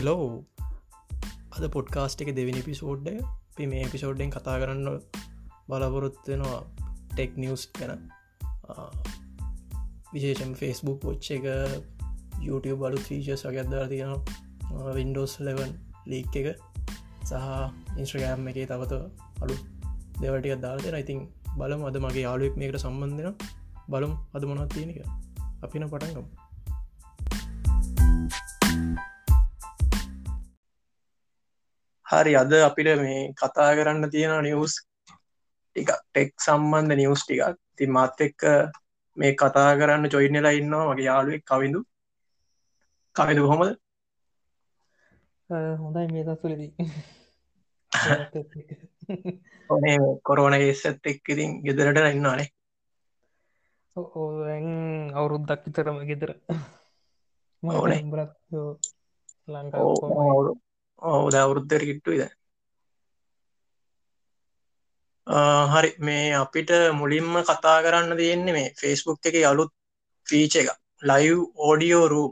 Hello අද podcast එක දෙවිනි episode පි මේ පිසෝඩ්ඩෙන් කතා කරන්න බලාපොරොත්වෙනවා ටෙක් නිවස් ගැන. විශේෂෙන් ෆෙස්බුක් පොච්ච එක YouTube බලු ්‍රීචස් වගත්දා තියෙනවා. වින්ඩෝස් ලවන් ලීක් එක සහ ඉන්ස්ට්‍රගෑම් එක තවත අලු දෙවටික දාල්තෙන ඉතින් බලම අද මගේ යාලුවෙක් මේකට සම්බන්ධන බලම් අද මොනත් තියෙනක අපින පටන්ගම් හරි අද අපිට මේ කතා කරන්න තියෙන නිවස් ටික ටෙක් සම්බන්ධ නිවස් ටිකක්. ති මත් එක්ක මේ කතා කරන්න චොයින්නලා ඉන්නවා මගේ යාලුවෙක් කවිඳු. කවිදු හොමද හොඳයි මේ දස්සුලදී ඕනේ කොරෝන ගෙස්සත් එක්කිරින් ගෙදරට ඉන්නවානේ අවුරුද්දක් විතරම ගෙදර. ඕනේ ලංකා ඔවුද අවුරුද්ධර කිට්ටුයිද හරි මේ අපිට මුලින්ම කතා කරන්න තියෙන්නේ මේ ෆෙස්බුක් එක අලුත් ෆීච එක ලයිව් ඕඩියෝරු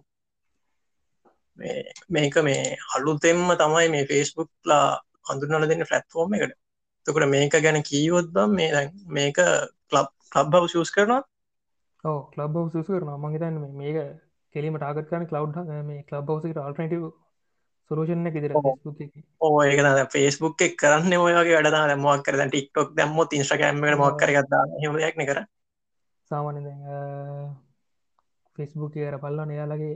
මේක මේ අලුතෙම්ම තමයි මේ ෆෙස්බුක්ලා අඳුනල දෙන්න ෆලට්ෆෝර්ම් එකට. තකට මේක ගැන කීවොත්බම් මේ මේක කලබ් ලබ් බව ශස් කරනවා ඕ ලබ් සුස කරන මහිතන්න මේක කෙලීම ටාගත් කන කලව් මේ ලබ් ෝසිට අල්ටනටව සුරෝෂණ කිදර ඕ ඒක ෆේස්බුක් එක් කරන්න ඔයගේ වැඩ මොක් කර? ටික්ටොක් දැම්මොත් ඉස්ට්‍රකෑම්මට මොක් කරගත්තා හමයක්න කර සාමාන්‍ය ෆෙස්බුක් කියර පල්ලන එයාලගේ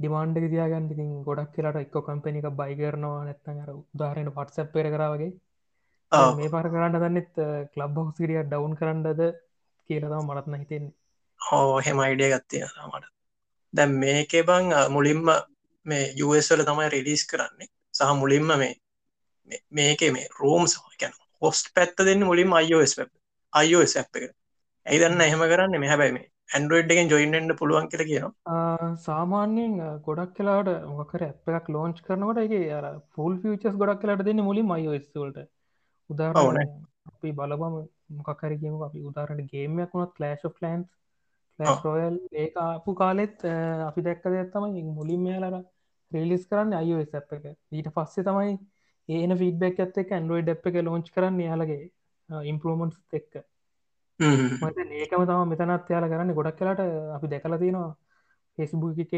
ඩිමාන්ඩ තියාගන්තිකින් ගොඩක් කියලට එක්ක කම්පැනික බයි කරනවා. නැත්තන් අර උදාහරයට පටසැප් පෙර කරාවගේ මේ පාර කරන්න දන්නෙත් කලබ් හොස්සිරිය ඩවන්් කරන්නද කියලතම මරත්න හිතෙන්නේ. හෝ හෙම අයිඩිය ගත්තය මට. දැම් මේකේ බං මුලින්ම මේ යුවල තමයි රෙඩිස් කරන්නේ. සහ මුලින්ම මේ මේක මේ රෝම් සහකැන හොස්ට පැත්ත දෙන්න මුලින් අයිෝස් අයිෝස් ඇ් එක ඇයිදන්න එහෙම කරන්න? මේ හැබැයි මේ ඇන්ඩරෝඩ් එකෙන් ජොයින්ට පුළුවන් කියල කියනවා. සාමාන්‍යයෙන් ගොඩක් කලාට මොකර ඇප් එකක් ලෝංච් කරනකට එක අර ෆුල් ෆිචස් ගොඩක් කලාට දෙන්න මුලින් අයිෝස්වලට උදාරන අපි බලබම මොකකරකම අපි උදාරට ගේමයක් වුණත් ලෑශ් ලන්ස් ලෝයල් ඒ අපපු කාලෙත් අපි දැක්ක දෙත්තම මුලින් මේලර රිලිස් කරන්න iOS ඇ් එක. ඊට පස්සේ තමයි ඒන ෆීඩබැක් ඇත්ත එක ඇන්ඩරෝයිඩ් එ් එක ලෝච් කරන්න යාලගේ ඉම්පරෝමන්ස් එක්ක. ඒකම තම මෙතනත් යාල කරන්න. ගොඩක් කලාට අපි දැකල තියෙනවා ෆෙස්බුක්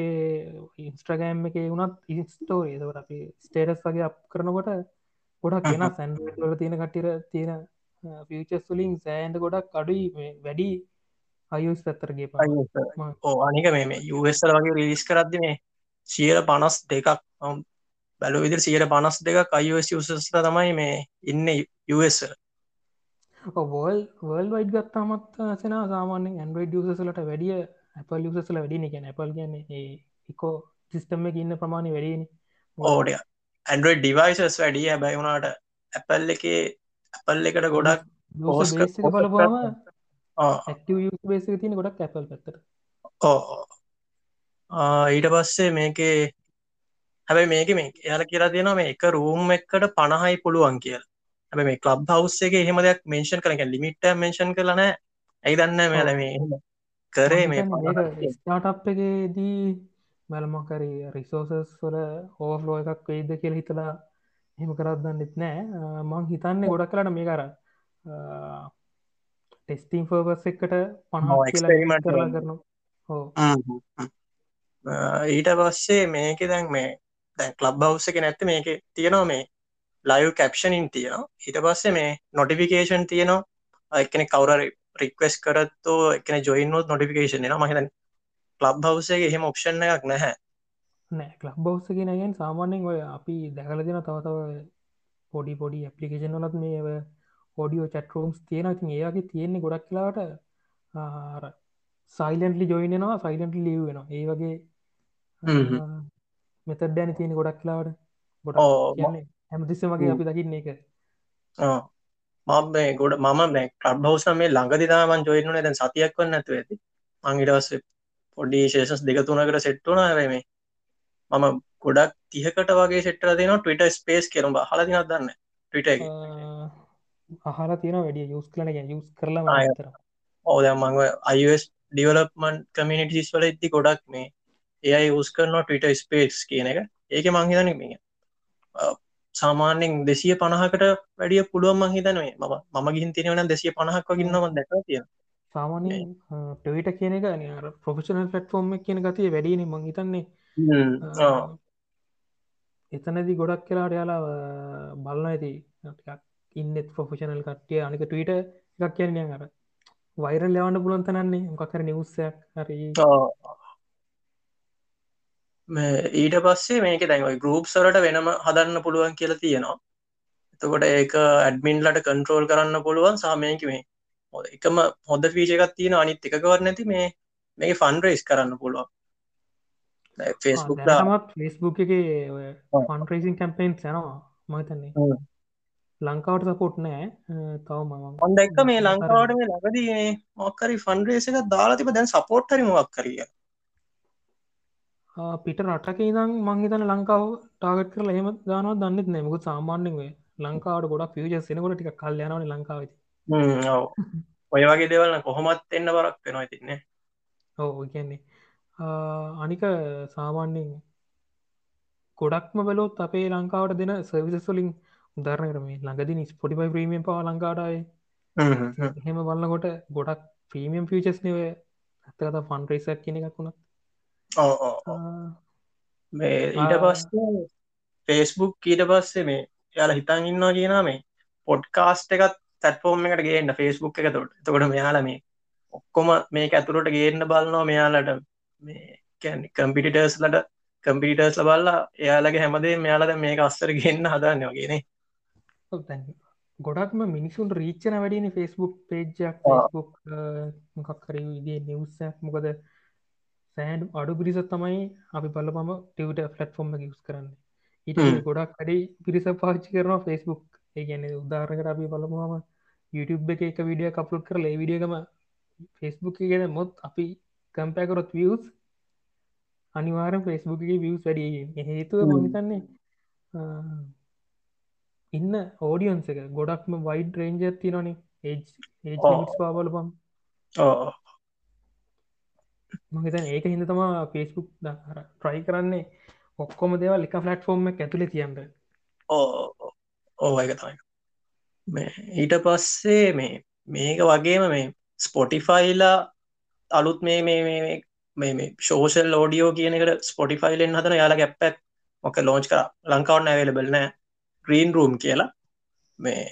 ඉන්ස්ට්‍රගෑම් එක වුණත් ඉස්ටෝරේ දවට අපි ස්ටේටස් වගේ අප් කරනකොට ගොඩක් කියෙන සැන්වල තියෙන කට්ටිර තියෙන ෆිචස් වලින් සෑන්ඩ ගොඩක් අඩුයි වැඩි අයුස් පැත්තරගේ ඕ අනික මේ යුවස්සල වගේ රිලිස් කරද්දි මේ සියල පනස් දෙකක් බැලු විදිර සියට පනස් දෙක අයිස් යුසස්ල තමයි මේ ඉන්න යස් වල්. වල් වයිඩ් ගත්තාමත් සෙන සාමානෙන් ඇන්ඩරෝයිඩ් යසලට වැඩිය ඇපල් යුසල වැඩි එක ඇපල් ගැන එකෝ සිිස්ටම් එක ඉන්න ප්‍රමාණි වැඩියන. ඕඩ ඇන්ඩරෝයිඩ් ඩිවයිසස් වැඩිය හැබැයි වුණට ඇපල් එක ඇපල් එකට ගොඩක් බලපුම ඇ බේසි තින ගොඩක් ඇපල් පැත්තර ඕ ඊට පස්සේ මේකේ හැබයි මේක මේ එයාල කියලා තියෙනවා මේ එක රූම් එක්කට පණහයි පුළුවන් කියලා. හැබ මේ කලබ් හවස් එක එහෙම දෙයක් මේෂන් කරන ලිමිට මේෂන් කරලන ඇයි දන්න මෙල මේ කරේ මේ ස්ටාටප් එකදී මැලමොකරි රිසෝසස් වල හෝෆ්ලෝ එකක් වෙයිද කියල හිතලා එහෙම කරත්දන්න එත් නෑ මං හිතන්නේ ගොඩක් කලට මේ කර ටෙස්ටිං ෆර්වස් එකට පහ කරලා කරනවා. හෝ ඊට පස්සේ මේක දැන් මේ දැන් කලබ් බවස්ස එක නැත්ත මේක තියෙනවා මේ ලයිව් කැප්ෂනින් තියෙනවා. ඊට පස්සේ මේ නොටිෆිකේෂන් තියෙනවා. එකන කවර රික්වස් කරත්තු එකන ජොයින්නොත් නොටිෆිකේෂන් න මහිත ලබ් බවසේ එහෙම ඔප්ෂණ එකක් නැහැ. නෑ ලබ් බවස්ස ගෙනගෙන් සාමාන්‍යෙන් ඔය අපි දැකල දෙන තවතව පොඩි පොඩි ඇපලිකේෂන් වලත් මේ ෝඩියෝ චටරෝම්ස් තියෙන ඉතින් ඒගේ තියෙන්නේ ගොඩක් කලාට සයිලන්ටලි ජොයිනවා සයිලන්ට ලිය් වෙන ඒ වගේ මෙතත් ෑන තියෙන ගොඩක් ලාවට. ගොඩ හැමතිස්ස වගේ අපි දකින්න එක. මම ගොඩ මම මේ කබ් හවස මේ ළඟදිදාමන් ජොයිනුන දැන් සතියක් වන්න ඇතු. ඇති මංගිටවස්ස පොඩි ශේෂස් දෙක තුනකට සෙට්ටුන රම මම ගොඩක් තිහකට වගේ සෙට්ටර දෙන ටවිට ස්පේස් කෙරුම් හලදිනක් දන්න ටවිට අහලා තියෙන වැඩිය යුස් කලන යුස් කරලා ඕද මංව අයිස් ඩිවලප්මන් කමිනිටිස් වල ඉති ගොඩක් මේ එය යස් කරනවා ටවිට ස්පේස් කියන එක. ඒක මංහිතන මේ සාමාන්‍යෙන් දෙසිය පණහකට වැඩිය පුළුවන් මංහිතනවේ ම. ම ගින් තිනවන දෙසිය පණහක් වගන්නම දැක තිය සාමාන්‍ය ටවිට කියන එක ප්‍රොෆෙෂනල් පටෆෝර්ම් කියන ගතිය වැඩියන මං හිතන්නේ. එතනදි ගොඩක් කියලාට යාලා බලන්න ඇති. ඉන්නෙත් ප්‍රොෆෙෂනල් කට්ටිය. අනික ටීට එකක් කියන්නේ අර වෛරල් ලවන්න පුලන්තනන්නේ මොකක්කර නිවස්සයක් හරි ඊට පස්සේ මේක දැන්වයි ගරුප් සරට වෙනම හදන්න පුළුවන් කියලා තියෙනවා. එතකොට ඒක ඇඩමින්ලට කන්ට්‍රෝල් කරන්න පුළුවන් සාමයක මේ හොද එකම ෆීච එකක් තියෙන අනිත් එකකවර නැති මේ මේ ෆන් රේස් කරන්න පුළුවන්. ෆෙස්බුක් ෆෙස්බුක් එක ෆන්රේසින් කැම්පේන්ස් යනවා මතන්නේ ලංකාවට සපොට් නෑ තවම හොඳ එක්ක මේ ලංකාවට මේ ලඟදී මේ මොක්කරි ෆන්රේස එක දාලා තිබ දැන් සපෝට්ටරි මොක් කරිය පිට රටක ඉදම් මංහිතන ලංකාව ටාගට කරල එහෙම දානවා දන්නෙත් නෑමකු සාමාන්‍යෙන් ලංකාවට ගොඩක් පියජ සෙනකොට ටික කල් යනවන ලංකාවති ඔය වගේ දෙවල්න කොහොමත් එන්න බරක් වෙනවා තින්නේ ඕ කියන්නේ. අනික සාමාන්‍යෙන් ගොඩක්ම බලොත් අපේ ලංකාවට දෙන සර්විසස්වලින් උදාරණ කරම. ළඟදි ස්පොටිපයි ප්‍රීමියම් පා ලංකාටයි එහෙම බලන්නකොට ගොඩක් ප්‍රීමියම් ෆිචස් නව ඇත්තකත ෆන් රේසක් කියන එකක් වුණත් මේ ඊට පස්සේ ෆේස්බුක් ඊට පස්සේ මේ යාලා හිතන් ඉන්නවා කියන මේ පොඩ්කාස්ට එකත් තැට්ෆෝර්ම් එකට ගේන්න ෆේස්බුක් එක තොට තකොට මෙයාල මේ ඔක්කොම මේක ඇතුළට ගේන්න බලනවා මෙයාලට මේ කැන් කම්පිටිටර්ස්ලට කම්පිටර්ස් ලබල්ලා එයාලගේ හැමදේ මෙයාලද මේක අස්සර ගන්න හදන්න වගේනේ ගොඩක්ම මිනිසුන් රීච්චන වැඩිනි ෆෙස්බුක් පේජ්ජක් ෆස්බුක් මොකක්කර විදිේ නිවසයක් මොකද සෑන් අඩු පිරිසත් තමයි අපි බලපම ටවට ෆලට්ෆෝර්ම් යස් කරන්න. ඉට ගොඩක් අඩි පිරිස පාච්චි කරන ෆෙස්බුක් ඒ ගැන උදාරකට අපි බලපුම YouTube එක එක විඩිය කපුට් කර ලේ විඩියගම ෆෙස්බුක් ගැන මොත් අපි කම්පෑකරොත් වියස් අනිවාරම් ෆෙස්බුක්ගේ වියස් වැඩිය හේතුව මහිතන්නේ ඉන්න ඕඩියන්ස එක ගොඩක්ම වයිඩ් රේන්ජ තිනනේ ඒජ් පාවල පම් මහිතන් ඒක හිද තමා ෆෙස්බුක් දර ට්‍රයි කරන්නේ. ඔක්කොම දෙවල් එක ෆලට් ෆෝර්ම ඇතුළ තියන්ට ඕ ඕයක තමයි. ඊට පස්සේ මේ මේක වගේම මේ ස්පොටිෆයිලා අලුත් මේ මේ මේ ශෝෂල් ෝඩියෝ කියනකට ස්පොටිෆයිලෙන් හතන යාලා ගැප්පක් මොක ලෝච් කර? ලංකාවන්න ඇවලබල් නෑ. ග්‍රීන් රූම් කියලා. මේ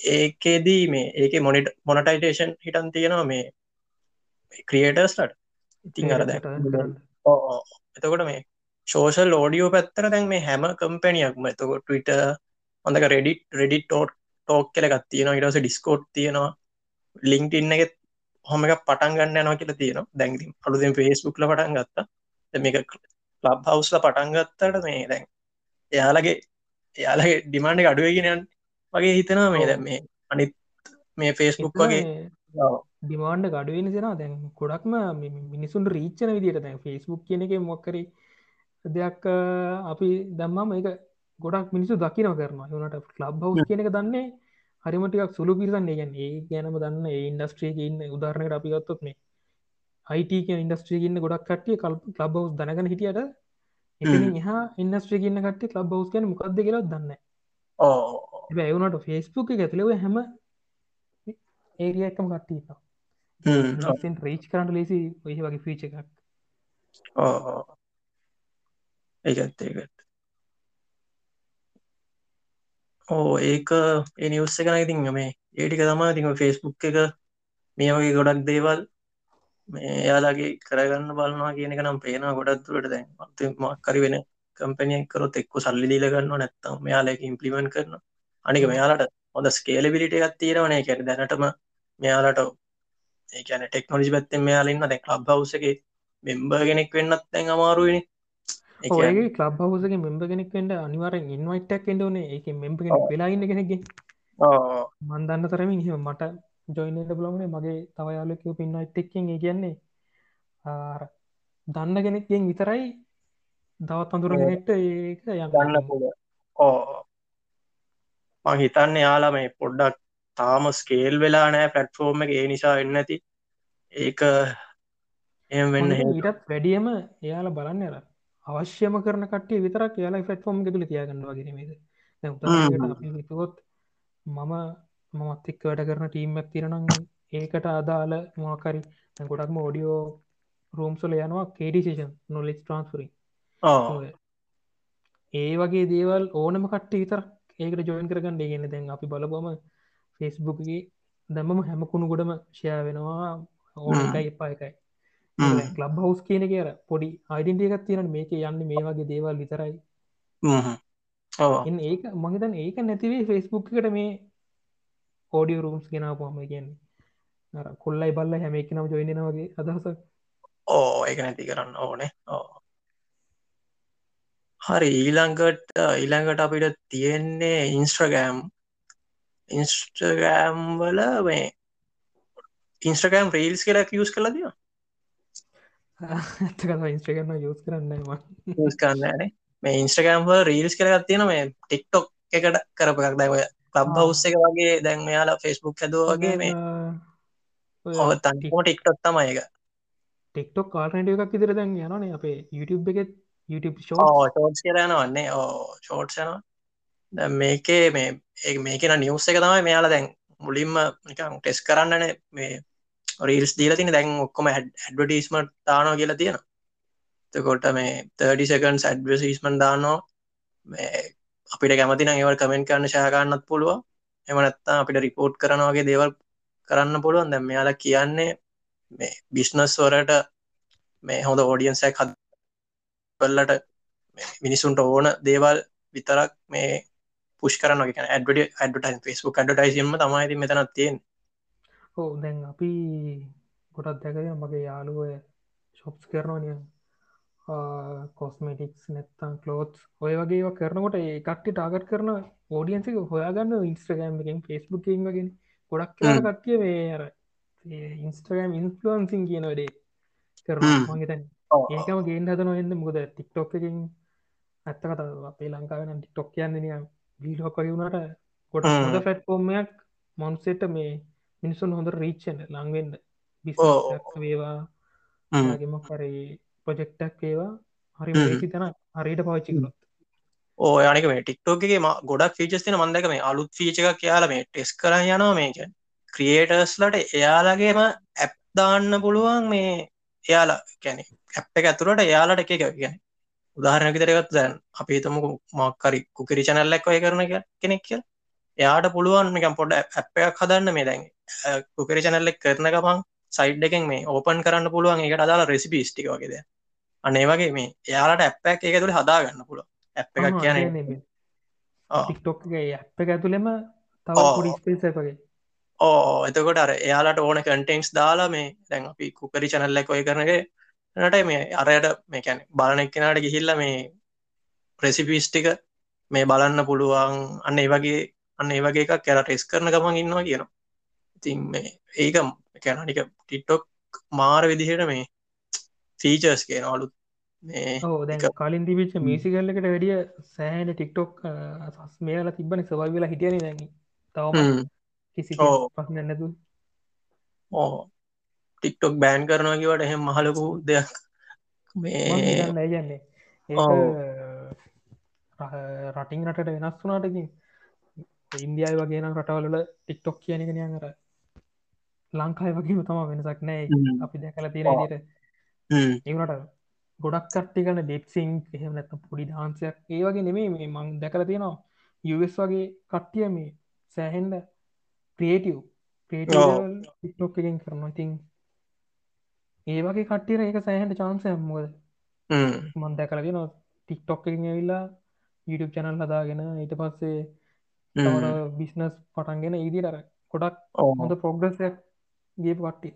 ඒකේදී මේ ඒක මොනිට මොනටයිටේෂන් හිටන් තියෙනවා මේ ක්‍රියටර්ස්ලට ඉතින් අර දැ එතකොට මේ ශෝෂල් ෝඩියෝ පැත්තර දැන් මේ හැම කම්පැනියක්ම එතකොට ටවිට හොඳක රෙඩිට් රෙඩිට් ටෝට් ටෝක් කියලගත් තියෙනවා. ඉටස ඩිස්කෝට් තියෙනවා. ලිංක්ට ඉන්න එකෙත් හොම එක පටන් ගන්න යනවා කියලා තියෙනවා. දැන්ති අලුදෙන් ෆේස්බුක්ල පටන් ගත්තා. මේක ලබ් හවස්ල පටන් ගත්තට මේ දැන් එයාලගේ එයාලගේ ඩිමාන්ඩ අඩුවගෙනයන් වගේ හිතනවා මේ දැ මේ අනිත් මේ ෆේස්බුක් වගේ ඩිමාන්ඩ ගඩුවෙන දෙෙන දැන් ගොඩක්ම මිනිසුන් රීච්චන විදිට දැන් ෆේස්බුක් කියන එක මොක්කර දෙයක් අපි දම්මම එක ගොඩක් මිනිසු දකිනව කරනවා. යනට ලබ් හවස් කියන එක දන්නේ හරිමටික් සුළු පිරිසන්න ගැන ඒ ගැනම දන්න ඒ ඉන්ඩස්ට්‍රියක ඉන්න උදාරණයට අපි ගත්තොත් මේ අයිට ඉන්ඩස්ට්‍රිය ඉන්න ගොඩක් කටිය කල් ලබ් හවස් දනගන හිටියට එ හා ඉන්ඩස්ට්‍රිය ඉන්න කට ලබ් හවස් කියන මොකක්ද කියලා දන්න ඕ ඇවුනට ෆේස්බුක් ඇතුලව හැම ඒරිය එකම කට්ටීපා රීච් කරට ලේසි ඔය වගේ ෆීච එකක්. ඒගත් ඒගත් ඕ ඒක එනිවස්ස කන ඉතින් මේ ඒටික තමා තිම ෆෙස්බුක් එක මේ වගේ ගොඩක් දේවල් මේ එයාලාගේ කරගන්න බලනවා කියනක නම් පේනවා ගොඩක් තුරට දැන්. මක්කරි වෙන කම්පනියක් කරොත් එක්ක සල්ලි දීල ගන්න නැත්තම් මෙයාලක ඉම්පලිමෙන්ට් කරන අනික මෙයාලට හොඳ ස්කේල බිලිට එකත් තියෙනවනේ කැන දැනටම මෙයාලට ඒකන ටෙක්නොලජි පැත්තෙන් මෙයාලන්න දැ ලබ් හවසගේ මෙම්බ කෙනෙක් වෙන්නත් දැන් අමාරුවනි ඒගේ ලබ් හවසගේ මෙම්බ කෙනෙක් වෙන්ට අනිවාරෙන් ඉන්වයිටක් එෙන්ඩන ඒක මෙම්බ කෙනෙක් වෙලාඉන්න කෙනෙගේ මන්දන්න තරමින් හිම මට ජොයිනට බලවනේ මගේ තවයාලකව පින්නයිට්ටෙක්කින් කියන්නේ දන්න කෙනෙක්ගෙන් විතරයි දවත් අඳුර කෙනෙක්ට ඒක යගන්න පුල ඕ මං හිතන්න යාලා මේ පොඩ්ඩක් තාම ස්කේල් වෙලා නෑ පලට්ෆෝර්ම් එක. ඒ නිසා වෙන්න ඇති. ඒක එම වෙන්න ඊටත් වැඩියම එයාලා බලන්න ඇර අවශ්‍යම කරන කටිය විතර කියලා ෆටෆෝම් ගෙතුල තියාගන්න වගෙනමේද උදාරණයට අපි විතුවොත් මම මමත් එක් වැඩ කරන ටීම්මක් තිරනම් ඒකට අදාල මොකරි ගොඩක්ම ෝඩියෝ රෝම්සල යනවා කේඩිසේෂන් නොලෙස් ට්‍රන්ස්පරි ඒ වගේ දේවල් ඕනම කට විතර ඒකට ජොයින් කරගන්න ගෙන දැන් අපි බලබම ෆෙස්බුක්ගේ දැමම හැමකුණු ගොඩම ෂය වෙනවා. ඕන එකයි එපා එකයි. ලබ් හවස් කියන කියර පොඩි අයිඩන්ටියකත් තියෙන මේක යන්න මේ වගේ දේවල් විතරයි. ඒක මහිතන් ඒක නැතිවේ ෆෙස්බුක්කට මේ ඕඩිය රූම්ස් ගෙනාපුහම කියන්නේ. කොල්ලයි බල්ල හැම එක නම් ජොයිනනවගේ අදහස ඕ ඒක නැති කරන්න ඕනේ. ඕ හරි ඊළඟට ඊළඟට අපිට තියෙන්නේ ඉන්ස්ට්‍රගෑම් ඉන්ස්ටගෑම් වල මේ ඉන්ස්ට්‍රගෑම් රේල්ස් කියලක් යස් කලා දිය ඇතක ඉන්ස්ට්‍රගම යස් කරන්න යස් කරන්නනේ මේ ඉන්ස්ට්‍රගෑම් රීල්ස් කරගත් තියෙන මේ ටික්ටොක් එකට කරපයක් දැවය ලබ් හවස් එක වගේ දැන් මෙයාලා ෆෙස්බුක් හැදුව වගේ මේ ඔ තන්කම ටික්ටොක් තමයි එක ටෙක්ටොක් කාල්නට එකක් ඉදිර දැන් යනනේ අපේ YouTube එකෙත් YouTube ෂෝට්ස් කරනවන්නේ ඕ ෂෝට්ස් යනවා. මේකේ මේ ඒ මේකෙන නිවස් එක තමයි මෙයාලා දැන් මුලින්ම නිකං ටෙස් කරන්නන මේ රීල්ස් දීල තින දැන් ඔක්කොම ඇඩ්වටීස්මට තානෝ කියලා තියෙන තකොට මේ 30 සකන්ස් ඇඩ්වසිස්මන් දානෝ මේ අපිට කැමතින ඒවල් කමෙන්ට් කරන්න ශයකාන්නත් පුළුව එමනත්තා අපිට රිපෝට් කරනවාගේ දේවල් කරන්න පුළුවන්. දැම් මෙයාලා කියන්නේ මේ බිස්නස් වරට මේ හොඳ ෝඩියන්සැක් හද පල්ලට මිනිසුන්ට ඕන දේවල් විතරක් මේ පුෂ් කරන ඇඩ ඇඩටයින් ෆස්බුක් අඩටයිසිම තමයි මෙතනත් තියෙන් හෝ දැන් අපි ගොඩත් දැකය මගේ යාළුව ශොප්ස් කරනවනිය කොස්මටික්ස් නැත්තන් කලෝත් ඔය වගේ කරනකොට ඒකට්ටි ටාගට කරන ෝඩියන්සික හොයාගන්න ඉන්ස්ට්‍රගෑම් එකෙන් ෆෙස්බුකින් වගෙන ගොඩක් කට්ටිය මේ අර ඉන්ස්ට්‍රගෑම් ඉන්ෆලන්සින් කියන වැඩේ කරන මගේතැන් ඒකම ගේන් හදන එන්න මුද ටික්ටොක් එකින්. ඇත්ත කත අපේ ලංකාවෙන ටික්ටොක් කියන්නේය වීලෝක් වගේ වුණට ගොඩ හොඳ ෆැට්ෆෝර්මයක් මොන්සෙට මේ මිනිසුන් හොඳ රීච්චන ලංවෙන්ඩ බිස් වේවා. ගෙම කරේ ප්‍රජෙක්්ටක් ඒවා හරි තැන හරියට පවච්චි කරොත්. ඕ යනික මේ ටික්ටෝක්ගේ ගොඩක් ෆීචස්තින මන්දක මේ අලුත් ෆීච එක කියලා මේ ටෙස් කර යනවා මේක. ක්‍රියේටර්ස්ලට එයාලගේම ඇප් දාන්න පුළුවන් මේ එයාලා කැනෙ ඇප් එක ඇතුරට එයාලට එක ගැන උදාහරණක තරගත් දැන් අපි තමක මක්කරි කුකිරි චනල්ලක් ඔය කරන කෙනෙක් කිය එයාට පුළුවන් මේකම් පොඩ ඇප් එකක් හදන්න මේ දැන් කුකිරි චනල්ලෙක් කරන ගමන් සයිඩ් එකෙන් මේ ඕපන් කරන්න පුළුවන් එකට අදාලා රෙසිපි ස්ටික වගේද අනේ වගේ මේ එයාලට ඇප් එක එක තුළ හදාගන්න පුළුව ඇප් එකක් කියන ටික්ටොක්ගේ ඇප් එක ඇතුළෙම තව පොඩි ස්පේසකගේ ඕ එතකොට අර එයාලට ඕන කටෙන්ක්ස් දාලා මේ දැන් අපි කුකරි චනල්ලක් ඔය කරනගේ නට මේ අරයට මේකැන බලන එක්කෙනට ගිහිල්ල මේ ප්‍රෙසිපිස්ටික මේ බලන්න පුළුවන් අන්න ඒ වගේ අන්න ඒ වගේ එකක් කැර ටෙස් කරන ගමන් ඉන්නවා කියනවා. ඉතින් මේ ඒක කැනටික ටිට්ටොක් මාර විදිහට මේ ෆීචර්ස් කියන අලුත්. කලින් තිබිච මේසිකල්ලකට වැඩිය සෑහන ටික්ටොක් සස් මේල තිබන සවයි වෙලා හිටියන දැන. තවම කිසි පස් නැතු ඕ ටික්ටොක් බෑන් කරනවා කිවට එහෙම මහලකු දෙයක් මේ යන්නේ රටින් රටට වෙනස් වුනාටකින් ඉන්දියාව වගේන රටවලල ටික්ටොක් කියන කෙනයර ලංකායි වගේම තම වෙනසක් නෑ. අපි දැකල තියෙන ට ඒනට ගොඩක් කට්ටි කන ඩෙක්සිං එහෙම නැත පොඩි දාන්සයක් ඒ වගේ නෙමේ මේ මං දැකල තියෙනවා. යස් වගේ කට්ටිය මේ සෑහෙන්ඩ ක්‍රියටව් ටික්ටොක් එකෙන් කරනවා. ඉතින් ඒ වගේ කට්ටිර ඒක සෑහන්ට චාන්සය මොද මන් දැකලගෙන න ටික්ටොක් එකින් ඇවිල්ලා YouTube චැනල් හදාගෙන ඊට පස්සේ තවර බිස්නස් පටන්ගෙන ඉදිරර කොඩක් හොඳ පොග්‍රසයක් ගේ පට්ටි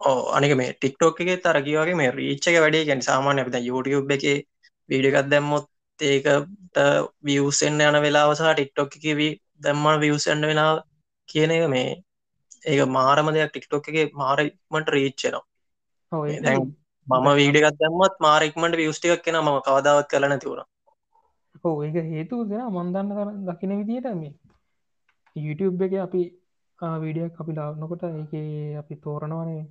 ඕ අනික මේ ටික්ටෝක් එක තරකිවගේ මේ රීච්චක වැඩේ. ගැන සාමාන්‍ය අපිත YouTube එක වීඩිකත් දැම්මොත් ඒකට වියසෙන්න්න යන වෙලාවසහ ටික්ටොක් එකවී දැම්මන වියසෙන්න්න වෙලා කියන එක මේ ඒක මාරම දෙයක්. ටික්ටොක් එක මාරමට රීච්චනවා මම වීඩිකත් දැම්මත් මාරෙක්මට වියස්ටික් කෙන ම කවදාවත් කලන තිවුණ හෝ ඒක හේතු දෙෙන මන්දන්න කර දකින විදිට මේ YouTube එක අපි වීඩියක් අපි ලාවනකොට එක අපි තෝරණවනේ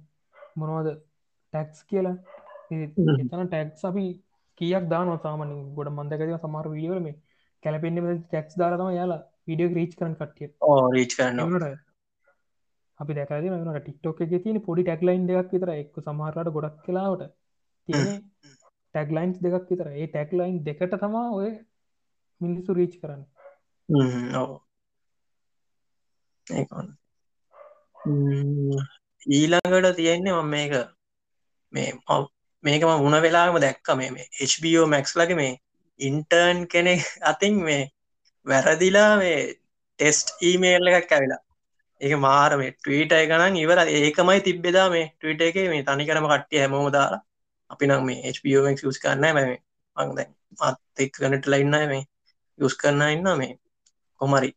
මොනවද ටැක්ස් කියලා. එතන ටැක්ස් අපි කියක් දාන සාමන ගොඩ මන්දකද සමාර වීඩියෝම කැලපෙන්න්න ටැක්ස් දාරතම යාලා විඩියෝ රීච් කරන කටිය රීච් කරන්න අපි දැකද වනට ටික්ටෝක එක තියෙන පොඩි ටැක්ලයින් දෙයක් විතර එක් සමහරට ගොඩක් කලාවට තියෙන ටැක්ලයින්ස් දෙකක් විතර ඒ ටැක්ලයින් දෙකට තමා ඔය මිනිස්සු රීච් කරන්න. ඔව. ඊළඟට තියෙන්නේ මම මේක මේ මේකම මුණ වෙලාම දැක්ක මේ මේ HBO මැක්ස් ලගේ මේ ඉන්ටර්න් කෙනෙක් අතින් මේ වැරදිලා මේ ටෙස්ට් ඊමේල් එකක් ඇවිලා ඒක මාර මේ ට්‍රීට ගණන් ඉවර ඒකමයි තිබ්බෙදා මේ ට්‍රීට එක මේ තනිකරම කට්ටිය හැමෝම දාලා අපි නම් මේ HBOමක් යස් කරන්න මේ මංද මත් එක් ගනට ලයින්න මේ යස් කරන්න ඉන්න මේ කොමරි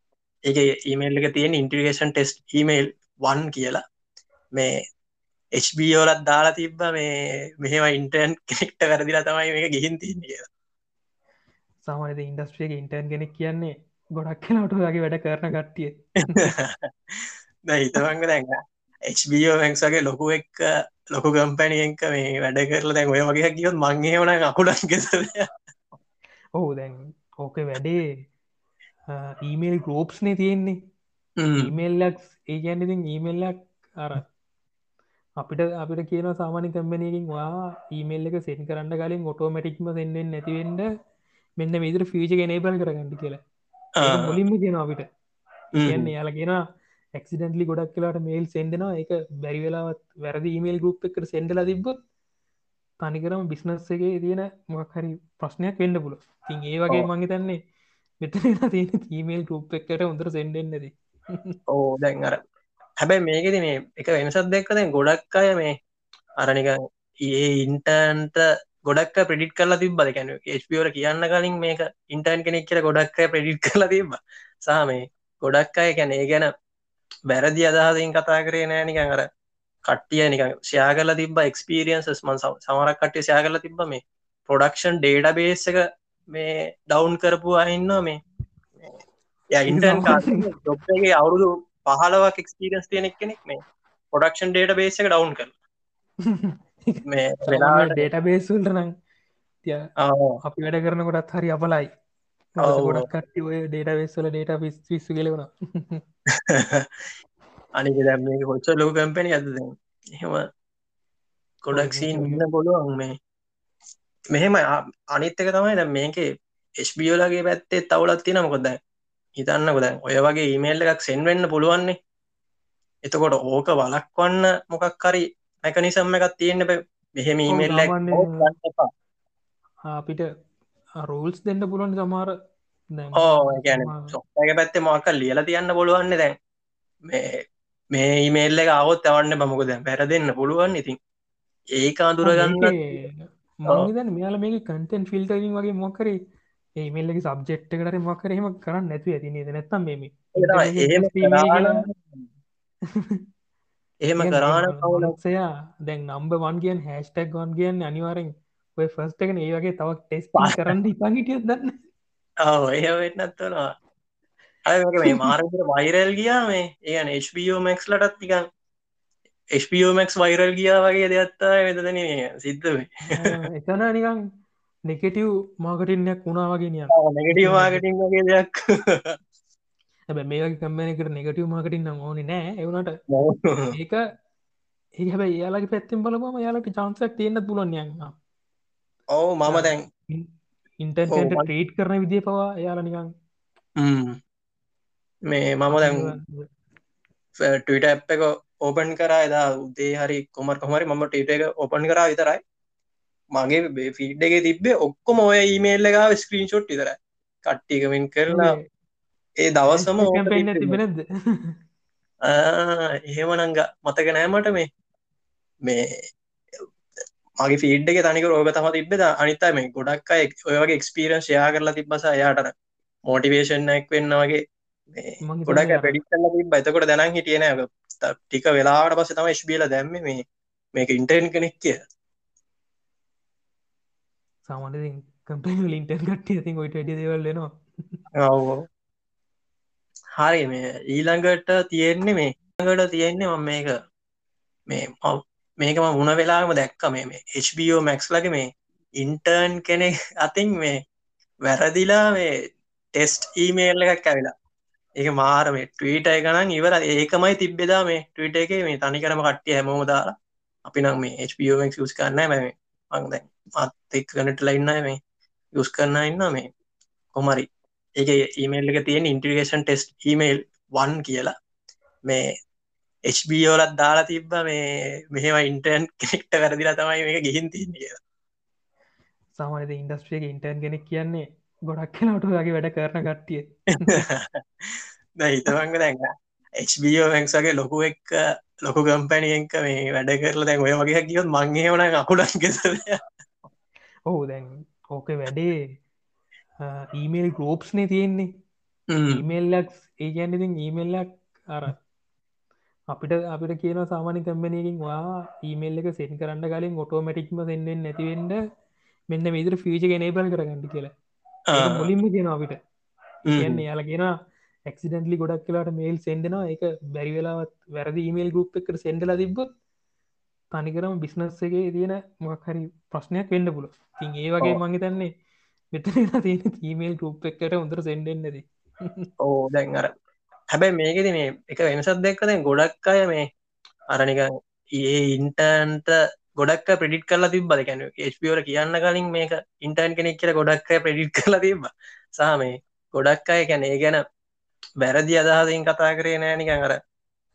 ඒක ඊමේල් එක තියෙන ඉන්ට්‍රිගේෂන් ටෙස්ට් ඊමේල් වන් කියලා. මේ HBෝලත් දාලා තිබ්බ මේ මෙහෙම ඉන්ටර්න් කෙනෙක්ට කරදිලා තමයි මේක ගිහින් තින්න කියලා. සාමානද ඉන්ඩස්ට්‍රියක ඉන්ටර්න් කෙනෙක් කියන්නේ ගොඩක් කෙනට වගේ වැඩ කරන කට්ටිය. හිතවංග දැන්න HBෝ මැක්සගේ ලොකු එක් ලොකු ගම්පැනියෙන්ක මේ වැඩ කරලා දැන් ඔය වගේ කියොත් මංගේ වන අකුඩක් ගෙසල ඔහු දැන් ඕක වැඩේ ඊමේල් ගෝප්ස්නේ තියෙන්නේ. ඊමේල්ලක් ඒ ගැන්න ඉතින් ඊමේල්ලක් අර අපිට අපිට කියන සාමානි කම්පනයකින් වා ඊමේල් එක සෙන් කරන්න කලින් ඔටෝමටික්ම සෙන්ෙන් නැතිවෙන්ඩ මෙන්න විදිර ෆීච ගෙනේබල් කරගන්නඩි කියලා මුලින්ම කියෙන අපිට. කියන්න යාල කියෙන ඇක්සිඩන්ටලි ගොඩක් කියලාට මේල් සෙන්ඩෙනවා එක බැරි වෙලාවත් වැරදි ඊමේල් ගුප් එකට සෙන්ඩල තිබ්බොත් තනිකරම බිස්නස්සගේ තියෙන මොක් හරි ප්‍රශ්නයක් වෙන්න පුල තින් ඒ වගේ මංගි තන්නේ මෙතන තියෙන ඊමේල් ගුප් එකට හොඳර සෙන්ඩෙන්නද ඕ දැන් අර හැබැයි මේකෙද මේ එක වෙනසත් දෙක්ක දැන් ගොඩක් අය මේ අරනික ඒ ඉන්ටන්ට ගොඩක් ප්‍රඩිට් කරලා තිබ්බද? කැන ස්පියෝර කියන්න කලින් මේක ඉන්ටර්න් කෙනෙක් කියල ගොඩක් ප්‍රඩිට් කරලා තිබ සාම ගොඩක් අය කැන ඒ ගැන බැරදි අදහසින් කතා කරේ නෑ නිකන් අර කට්ටිය නික කරලා තිබ එක්ස්පිරියන්සස් මන් සමරක් කට්ටිය කරලා තිබ මේ පොඩක්ෂන් ඩේඩ බේස් එක මේ ඩවුන් කරපු අඉන්න මේ. ඉන්ටන් ොප්ගේ අවුරුදු පහලවක් එක්ස්පිරියන්ස් තියෙනෙක් කෙනෙක් මේ පොඩක්ෂන් ඩේට බේස එක ඩවුන් කර මේ ඩේට බේසුල්ට නං අපි වැඩ කරනකොටත් හරි අපලයි. ගොඩක් කට්ටි ඔය ඩේට වෙස්සල ඩේට පිස් විස්සු කෙලෙවුණ අනික දැම් මේ හොච්ච ලෝ කම්පැනි ඇද එහෙම කොඩක්සී ඉන්න බොලුවන් මේ. මෙහෙම අනිත්තක තමයි දැ මේකේ එස්බියෝලගේ පැත්තේ තවලත් තින මොකොද හිතන්න කොද ඔය වගේ ඊමේල් එකක් සෙන්වෙන්න පුළුවන්නේ. එතකොට ඕක වලක්වන්න මොකක් හරි මැකනිසම්ම එකක් තියෙන්න්න මෙහෙම ඊමේල් අපිට රූල්ස් දෙන්න පුළුවන් සමාර ඕ ගැන සොක පැත්තේ මොක ලියල තියන්න පුළුවන්න දැන්. මේ මේ ඉමේල්ල එක අවත් අවන්න බමක දැන් පැර දෙන්න පුළුවන් ඉතින්. ඒක අඳුරගන්න මංදන් මෙයාල මේ කටන් ෆිල්ටරින් වගේ මොකරේ ඒමල්ලක සබ්ජෙට් එකට මක්කරහෙම කරන්න නැතු ඇති නද? නැත්තම් මෙම එහෙම කරාන කවලක්සයා දැන් නම්බ වන් කියන් හැස්ටක් වන් කියන්න අනිවාරෙන් ඔය ෆස්ට එකන. ඒ වගේ තවක් ටෙස් කරන්න ඉපංගිටිය දන්න ඒ වෙන්නත්වනවා අයක මේ මාරකට වයිරල් ගියා මේ. ඒන HBෝමක්ස් ලටත් නිකන් HBෝමක්ස් වයිරල් ගියා වගේ දෙයත්තා වෙතන සිද්ධ එතන නිකං නෙකටව් මාකටින්නයක් වුණා වගේ නිය නෙගටව මාකටින් වගේ දෙයක් හැබ මේ කම්මනකට නෙගටව මාකටින් නම් ඕනි නෑ. එවුණට ඒක ඒ හැබ යාලගේ පැත්තෙන් බලම යාලට චාන්සක් තියන්න පුලොන්යන්න ඔවු මම දැන් ඉන්ටර්ට ට්‍රීට් කරන විදිය පවා යාල නිකං මේ මම දැන් ටවිට ඇප් එක ඕපන් කරා. එදා උදේ හරි කොමර කොමරි මම ටීට එක ඕපන් කරා විතරයි. මගේ ෆීඩ් එක තිබේ ඔක්කොම ඔය ඊමේල්ල එක ස්ක්‍රීන් ෂොට් ඉතර කට්ටිකමින් කරලා ඒ දවසම තිබෙනද එහෙම නංග මතක නෑමට මේ මේ මගේ ෆීඩ් එක තනික රෝග තම තිබෙද අනිතා මේ ගොඩක් අය ඔය වගේ එක්ස්පිරන්ස් යා කරලා තිබස යාටන මෝටිවේෂන්ක් වෙන්න වගේ ගොඩක් පෙඩික්ල තිබ එතකොට දැනන් හිටියන ටික වෙලාට පස තම ශ්බියල දැම්ම මේ මේක ඉන්ටර්න් කෙනෙක් කිය සාමන කම්පල ඉන්ටර් කට්ටිය ති ඔයිට ඩි දෙවල්ලනවා ඔවෝ හරි මේ ඊළඟට තියෙන්නේ මේ ඟට තියෙන්නේ මම මේක මේ මේකම මුණ වෙලාම දැක්ක මේ මේ HBO මැක්ස් ලගේ මේ ඉන්ටර්න් කෙනෙ අතින් මේ වැරදිලා මේ ටෙස්ට් ඊමේල් එකක් ඇවිලා ඒක මාර මේ ට්‍රීට ගනන් ඉවර ඒකමයි තිබ්බෙදා මේ ට්‍රීට එක මේ තනිකරම කට්ටිය හැමෝම දාලා අපි නම් මේ HPෝක් යස් කරන්න මේ. මංද මත් එක් ගනට ලයින්න මේ යුස් කරන්න ඉන්න මේ. කොමරි ඒක ඊමේල් එක තියෙන ඉන්ට්‍රිගේෂන් ටෙස්ට් ඊමේල් වන් කියලා. මේ HBෝලත් දාලා තිබ්බ මේ මෙහෙම ඉන්ටර්න් කෙනෙක්ට වැරදිලා තමයි මේක ගිහින් තින්න කියලා. සාමානද ඉන්ඩස්ට්‍රියක ඉන්ටර්න් කෙනෙක් කියන්නේ ගොඩක් කෙනට වගේ වැඩ කරන කට්ටිය. හිතවංග දැන්න HBෝමක්සගේ ලොකු එක් ලොකු කම්පැනියක මේ වැඩ කරල දැන් ඔය වගේ කියොත් මංගේ වන අකුඩක් ගෙසද ඔහු දැන් ඕක වැඩේ ඊමේල් ගෝප්ස්නේ තියෙන්නේ ඊමේල්ලක් ඒ ගැන්නඉතින් ඊමේල්ලක් අර අපිට අපිට කියන සාමානි කම්පනයකින් වා ඊමේල් එක සෙන් කරන්න කලින් ඔටෝමටික්ම සෙන්ෙන් නැතිවෙන්ඩ මෙන්න විදිර ෆීජ ගෙනබල් කරගන්නඩි කියලා මුලින්ම කියන අපිට කියන්නේ යාල කියෙන එක්සිඩන්ලි ගොඩක් කියලාට මේල් සෙන්ඩෙනවා එක බැරි වෙලාවත් වැරදි ඊමේල් ගුප් එකට සෙන්ඩල තිබ්බොත් තනිකරම බිස්නස්සගේ තියෙන මොක් හරි ප්‍රශ්නයක් වෙන්න පුල තින් ඒ වගේ මංගි තන්නේ මෙතන තියෙන ඊමේල් ගුප් එකට උඳර සෙන්ඩෙන් නැති ඕ දැන් අර හැබැයි මේකෙද මේ එක වෙනසත් දෙක්ක දැන් ගොඩක් අය මේ අරනික ඒ ඉන්ටන්ට ගොඩක් ප්‍රඩිට් කරලා තිබ කැන ස්පියෝර කියන්න කලින් මේක ඉන්ටර්න් කෙනෙක් කියල ගොඩක් ප්‍රඩිට් කරලා තිබ සහ මේ ගොඩක් අය කැන ඒ ගැන වැරදි අදහසින් කතා කරේ නෑ. නිකන් අර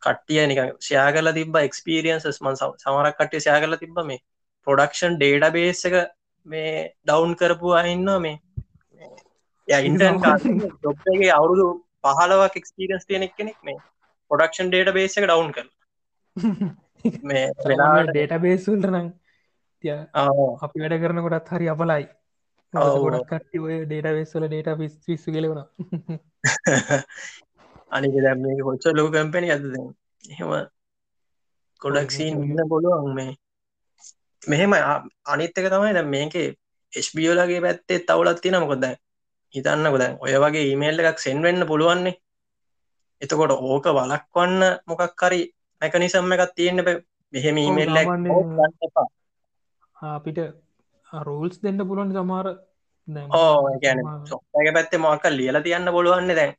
කට්ටිය නික ෂයා කරලා තිබ එක්ස්පිරියන්සස් මන් සමරක් කට්ටිය ෂයා කරලා තිබ මේ පොඩක්ෂන් ඩේඩ බේස් එක මේ ඩවුන් කරපු අහින්න මේ. ඉන්ටන් ොප්ගේ අවුරුදු පහලවක් එක්ස්පිරස් තියෙනෙක් කෙනෙක් මේ පොඩක්ෂන් ඩේට බේස එක ඩවන්් කර මේ ඩේට බේසුල්ට නං අපි වැඩ කරන කොටත් හරි අපලයි. ගොඩක් කට්ටි ඔය ඩේට බේස්වල ඩේට පිස් විස්සු කෙලෙවුණ අනික දැම් මේ හොච්ච ලොක කැම්පැනි ඇද එහෙම කොඩක්සිීන් ඉන්න බොලුවන් මේ මෙහෙම අනිත්තක තමයි දැ මේකේ එස්බියෝලගේ පැත්තේ තවලත් තින මොකොද දැන් ඔය වගේ ඊමේල් එකක් සෙන්වෙන්න පුළුවන්නේ. එතකොට ඕක වලක්වන්න මොකක් හරි මැකනිසම්ම එකක් තියෙන්න්න මෙහෙම ඊමේල් අපිට රෝල්ස් දෙන්න පුළුවන් සමාර ඕ ගැන සොක්ක පැත්තේ මොක ලියල තියන්න පුළුවන්න දැන්.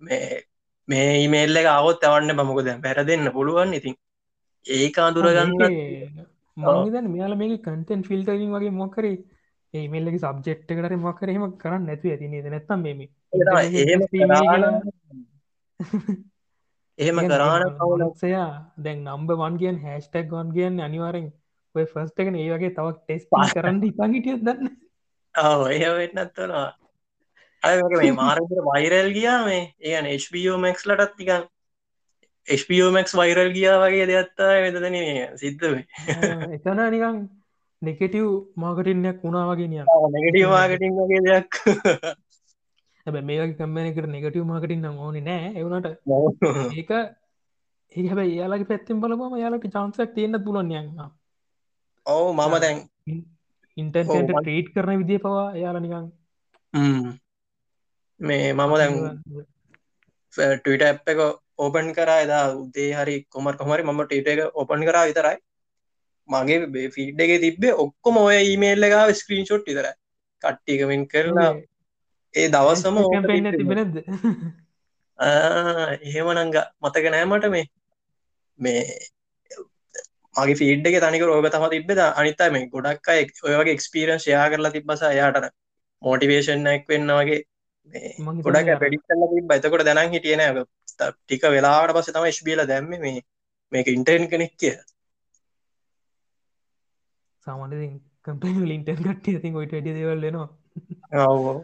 මේ මේ ඊමේල්ල එක අවුත් අවන්න බමක දැන් පැර දෙන්න පුළුවන් ඉතින්. ඒක අඳුරගන්න මංදන් මෙයාල මේ කටන් ෆිල්ටරින් වගේ මොකරේ ඒමල්ලක සබ්ජෙට් එකට මක්කරහෙම කරන්න නැතු ඇති නද? නැත්තම් මෙම එහෙම කරාන අවලක්ෂයා දැන් නම්බ වන් කියන් හැස්ටක් ගොන් කියන්න අනිවාරෙන් ඔය ෆස්ට එකන. ඒ වගේ තවක් ටෙස් කරන්න ඉපංගිටිය දන්න ඒ වෙන්නත්වනවා අය මේ මාරතර වයිරල් ගියා මේ. ඒන HBෝමක්ස් ලටත් තිකන් HBෝමක්ස් වයිරල් ගියා වගේ දෙයත්තා වෙතන සිද්ධ එතන නිකං නෙකටව් මාකටින්නයක් වුණා වගේ නිය නෙගටව මාකටින් වගේ දෙයක්. හැබ මේ කම්මනකට නෙගටව මාකටින් නම් ඕනි නෑ. එවුණට ඒක ඒ හැබ යාලගේ පැත්තිෙන් බලම යාලට චාන්සක් තියන්න පුලොන්යන්න ඔවු මම දැන් ඉන්ටන්ට ට්‍රීට් කරන විදිිය පවා යාල නිකං මේ මම දැන් ටට ඇ් එක ඕපන් කරා එදා උදේ හරි කොමර කොමරි මම ටට එක ඕපන් කරා විතරයි. මගේ ෆීඩ් එක තිබේ ඔක්කොම ඔය ඊමේල්ල ගාව ස්ක්‍රීන් ෂොට් ඉතර කට්ටිකමින් කරලා ඒ දවසම තිබෙනද එහෙම නංග මතක නෑමට මේ. මේ මගේ ෆීඩ් එක තනික රෝග තම තිබෙද අනිත මේ ගොඩක් අය ඔය වගේ එක්ස්පිරන් ෂයා කරලා තිබස යාටන මෝටිවේෂන්ක් වෙන්න වගේ ගොඩක් පෙඩික්ල තිබ එතකොට දැනන් හිටියන ටික වෙලාට පස තම ස්බියල දැම්ම මේ මේක ඉන්ටර්න් කෙනෙක් කිය සාමාන කම්පල ඉන්ටර් කට්ටිය ති ඔයිට ඩි දෙවල්ලනවා ඔවෝ.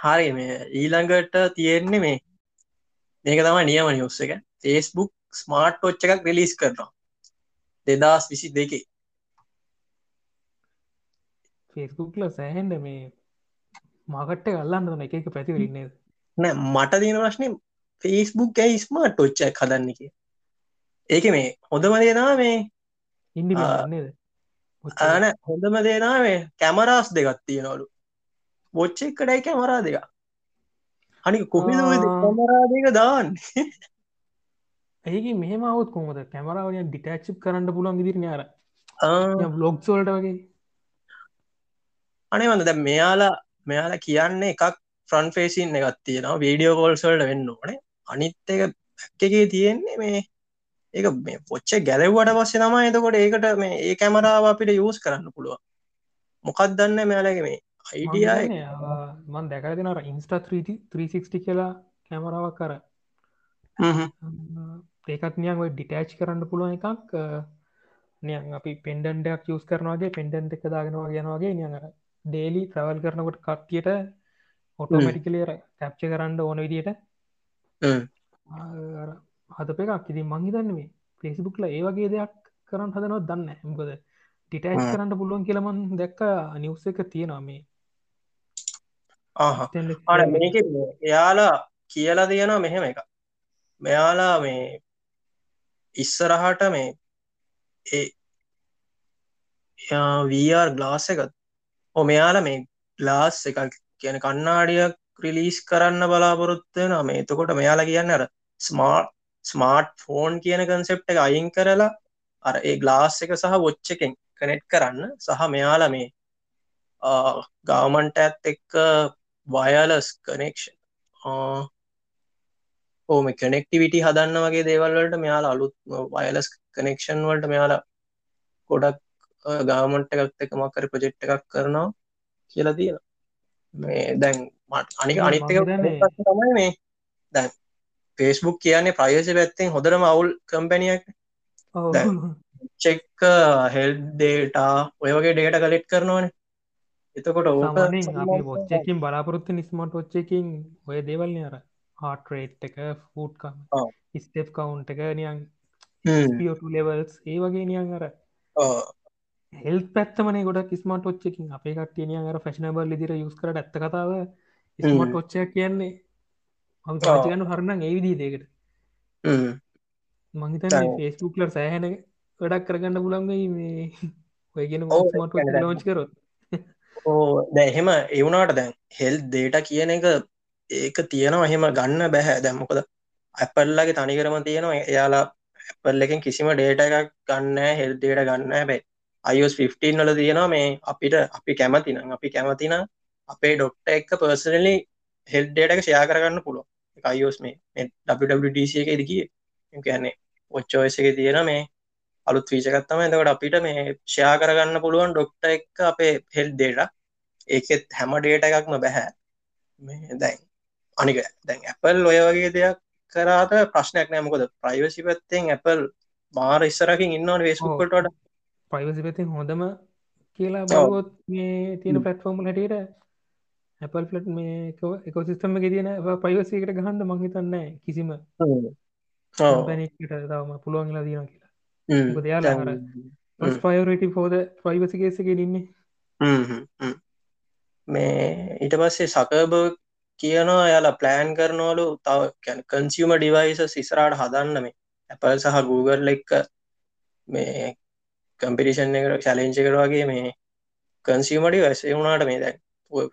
හරි මේ ඊළඟට තියෙන්නේ මේ මේක තම නියම නිවස්ස එක. ෆේස්බුක් ස්මාර්ට් ෝච්ච එකක් රිලිස් කරනවා. දෙදස් විසි දෙකේ ෆේස්බුක්ල සෑහන්ඩ මේ මාකට්ට අල්ලන්න එක එක පැතිවරන්නේ නෑ මට දන වශ්නය ෆේස්බුක් ඇයි ස්මාර්ට් ෝච්ච හදන්න එක ඒක මේ හොඳම දෙනා මේ ඉන්ඩි ආන හොඳම දේනාවේ කැමරාස් දෙගත් තියෙනවලු. බොච්චෙක් කඩයි කැමරා දෙක අනි කොපි කැමරා දෙක දාන්න? ඒක මෙහම අවුත් කොමද කැමරාවය ඩිටච්ච් කරන්න පුළන් විදිර යාර බ්ලොග් සෝල්ට වගේ? අනේ වඳ දැ මෙයාලා මෙයාලා කියන්නේ එකක් ෆ්‍රන්් ෆේසින් එකත් තියෙනවා වීඩියෝ කෝල්සල්ට වෙන්න ඕනේ අනිත් එක එකගේ තියෙන්නේ මේ ඒක මේ පොච්ච ගැලව්වට පස්සේ තම එතකොට ඒකට මේ ඒ කැමරාව අපිට යස් කරන්න පුළුව මොකක් දන්න මෙයාලගේ මේ අයිඩිය මන් දැකර දෙෙනර ඉන්ස්ටා 360 කියලා කැමරාවක් කර ඒකත් නියන් ඩිටෑච් කරන්න පුළුවන් එකක් නියන් අපි පෙන්ඩන්ඩක් යස් කරනවාගේ පෙන්ඩන්ට එක දාගෙනවා ගෙනවාගේ නියඟ ඩේලි ත්‍රවල් කරනකොට කට්ටියට ඔටෝමටිකලේර කැප්ච කරන්න ඕන විදියට හතප එකක්. ඉති මංහිතන්න මේ ෆෙසිබුක්ල ඒ වගේ දෙයක් කරන්න හදනවත් දන්න එමකද ටිටයිස් කරන්න පුළුවන් කියලමන් දැක්ක නිවස එක තියෙනවා මේ. මේක එයාලා කියලා තියෙනවා මෙහෙම එක මෙයාලා මේ ඉස්සරහට මේ ඒ වර් ගලාස් එකත්. ඔ මෙයාලා මේ ගලාස් එකක් කියන කන්නාඩියක් ක්‍රිලිස් කරන්න බලාපොරොත්වය නම එතකොට මෙයාලා කියන්න අර ස්මාර්ට් ස්මාර්ට් ෆෝන් කියන කන්සෙප්ට එක අයින් කරලා අර ඒ ගලාස් එක සහ වොච්ච එකෙන් කනෙට් කරන්න. සහ මෙයාලා මේ ගවමන්ට ඇත් එක්ක වයලස් කනෙක්ෂන් ඕම කනෙක්ටිවිටි හදන්න වගේ දේවල්වලට මෙයාලා අලුත් වයලස් කනෙක්ෂන් වලට මෙයාලා ගොඩක් ගාමන්ට එකත් එක මක්කර ප්‍රජෙක්් එකක් කරනවා කියලා තියෙන මේ දැන් මට අනික අනිත්තක තමයි මේ දැන් ෆේස්බුක් කියන්නේ ප්‍රයෝජ පැත්තෙන් හොඳරම අවුල් කම්පැනියක් චෙක්ක හෙල් ඩේටා ඔය වගේ ඩේට කලෙට් කරනවානේ. එතකොට ඕක ොච්චකින් බලාපොරොත්තු නිස්මට ොච්චකින් ඔය දේවල්න අර හාටරේට් එක ෆූට්කම් ස්ටප් කවුන්් එක නියන් ලෙවල්ස් ඒ වගේ නියන් අර හෙල් පැත්තමන ගොඩක් ස්මට ොච්චකින් අපේ කටියනිය අර ෆැශනබල් ලිදිර යුස් කරට ඇත්ත කතාව ස්මට ොච්චයක් කියන්නේ අංකාචගන්න හරන්න ඒ විදිී දෙකට මහිතන ෆේස්බුක්ලර් සෑහැන වැඩක් කරගන්න පුළන්ගයි මේ ඔයගෙන මට ලෝච් කරොත්. ඕ දැ එහෙම එවුනාට දැන් හෙල් දේට කියන එක ඒක තියෙනවා එහෙම ගන්න බැහැ. දැම්මකොද ඇපල්ලගේ තනිකරම තියෙනවා. එයාලා ඇපල් එකින් කිසිම ඩේට එකක් ගන්න හෙල් දේට ගන්න බැයි අයස් 15 වල තියෙනවා මේ අපිට අපි කැමතින අපි කැමතින අපේ ඩොක්ට එක්ක පර්සනලි හෙල්ඩේට එක ෂයා කරගන්න පුළුව අයෝස් මේ WWDC එක දිකිය කියන්නේ ඔච්චෝස එක තියෙන මේ අලුත් වීචකත්තම එතකට අපිට මේ ෂයා කරගන්න පුළුවන් ඩොක්ට එක් අපේ හෙල් දේට ඒකෙත් හැම ඩේට එකක්ම බැහැ මේ දැන් අනික දැන් ඇපල් ඔය වගේ දෙයක් කරාත ප්‍රශ්නයක් නෑමකොද ප්‍රයිවසි පැත්තෙන් ඇපල් මාර ඉස්සරකින් ඉන්නවන වේස්කුල්ට ප්‍රයිවසි පැතින් හොඳම කියලා බවොත් මේ තියෙන පලට්ෆෝර්ම් හැටියට ඇපල් ෆලට් මේ එකසිස්ටම එක තියෙන ප්‍රයිවසකට ගහන්ඩ මහිතන්න කිසිම පැනිකට තවම පුළුවන්ලා දීන කියලා දයාලා ප්‍රයිරට ෆෝද ප්‍රයිවසිකේසක ඉන්නේ. මේ ඊට පස්සේ සකබ කියනවා යාලා ප්ලෑන් කරනවලු තව කන්සියම ඩිවයිස සිසරාට හදන්න මේ. ඇපල් සහ Google එක්ක මේ කම්පිටිෂන් එකට චලෙන්ච කර වගේ මේ කන්සිීමටි වැස වුණට මේ දැන්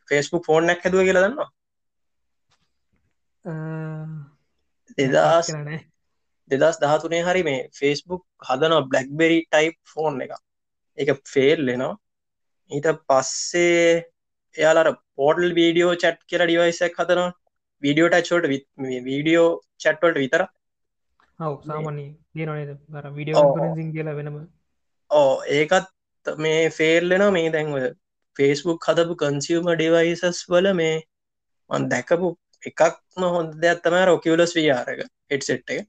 ෆෙස්බුක් ෆෝර්නක් හැදුව කියලා දන්නවා දෙදස් දෙදස් දහතුනේ හරි මේ ෆෙස්බුක් හදනවා බ්ලක්බෙරි ටයිප් ෆෝන් එක එක ෆේල් ලෙනවා ඊට පස්සේ එයාලර පෝටල් වීඩියෝ චට් කියල ඩිවයිසක් හතනවා වීඩියෝ ටච්චෝට වීඩියෝ චට්වල්ට විතර ඔව සාමනී දනනද විඩියෝ කියලා වෙනම ඕ ඒකත් මේ ෆේල්ලෙන මේ දැන්ව ෆේස්බුක් හදපු කන්සියම ඩිවයිසස් වල මේ මන් දැකපු එකක්ම හොඳ දෙයක්ත්තම රොකිවලස් වියාරක හෙට්සෙට් එක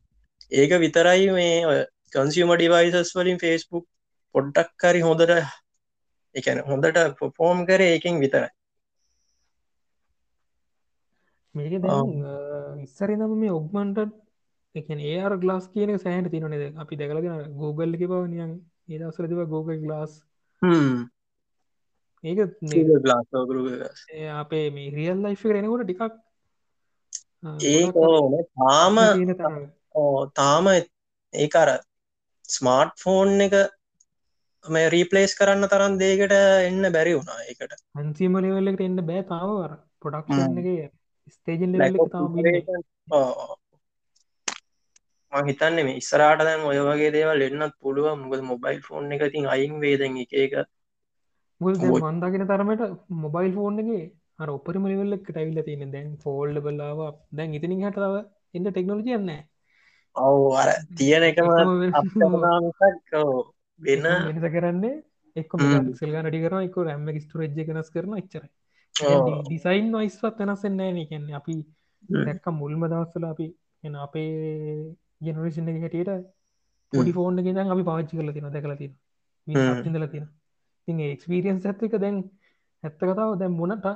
ඒක විතරයි මේ කන්සියම ඩිවයිසස් වලින් ෆේස්බුක් පොඩ්ඩක්කරි හොඳට එකන හොඳට ෆෝම් කර ඒකින් විතරයි. මේක ඉස්සරි නම මේ ඔක්මන්ට එකන ඒර් ගලාස් කියන සෑහට තිනනද අපි දැකලගෙන Google එක පවනියන් ඒ දවසර තිව Google ගලාස් ඒක අපේ මේ රියල් ලයිෆ් කරෙනකොට ටිකක් ඒ තාම තාම ඒකර ස්මාර්ට් ෆෝන් එක මේ රීපලේස් කරන්න තරන් දේකට එන්න බැරි වුණා එකට අන්සිමලවල්ලට එන්න බෑ තාවර පොඩක්ෂන් එක ස්තේජන් හිතන්න මේ ඉස්සරට දැන් ඔය වගේ දේවල් එන්නත් පුළුව මුගද මොබයිල් ෆෝන් එක තින් අයින් වේද එක එක. මන්දාගෙන තරමට මොබයිල් ෆෝන් එක අර ඔපරම ලෙවල්ලක් ටයිල්ල තියෙන දැන් ෆෝල්ඩ බල්ලාව දැන් ඉතිනි හටාව එන්න ටෙක්නෝලජියන්න ඔවු අර තියෙන එකම වෙන වෙනස කරන්නේ එක් සෙල්ග ඩි කර එක රැම්ම ස්ටරජ්ජ කනස් කරන එච්චර ඩිසයින් නොයිස්වත් වෙනස්සෙන්නෑ න. කියන්නේ අපි දැක්ක මුල්ම දවස්සල අපි එ අපේ ජනරේෂන් එක හැටියට පොඩි ෆෝන් ගෙන අපි පාච්චි කල තින දැකල තින ඉදල තින ති එක්ස්පිරියන්ස් ඇත්තක දැන් ඇත්ත කතාව දැන් මොනට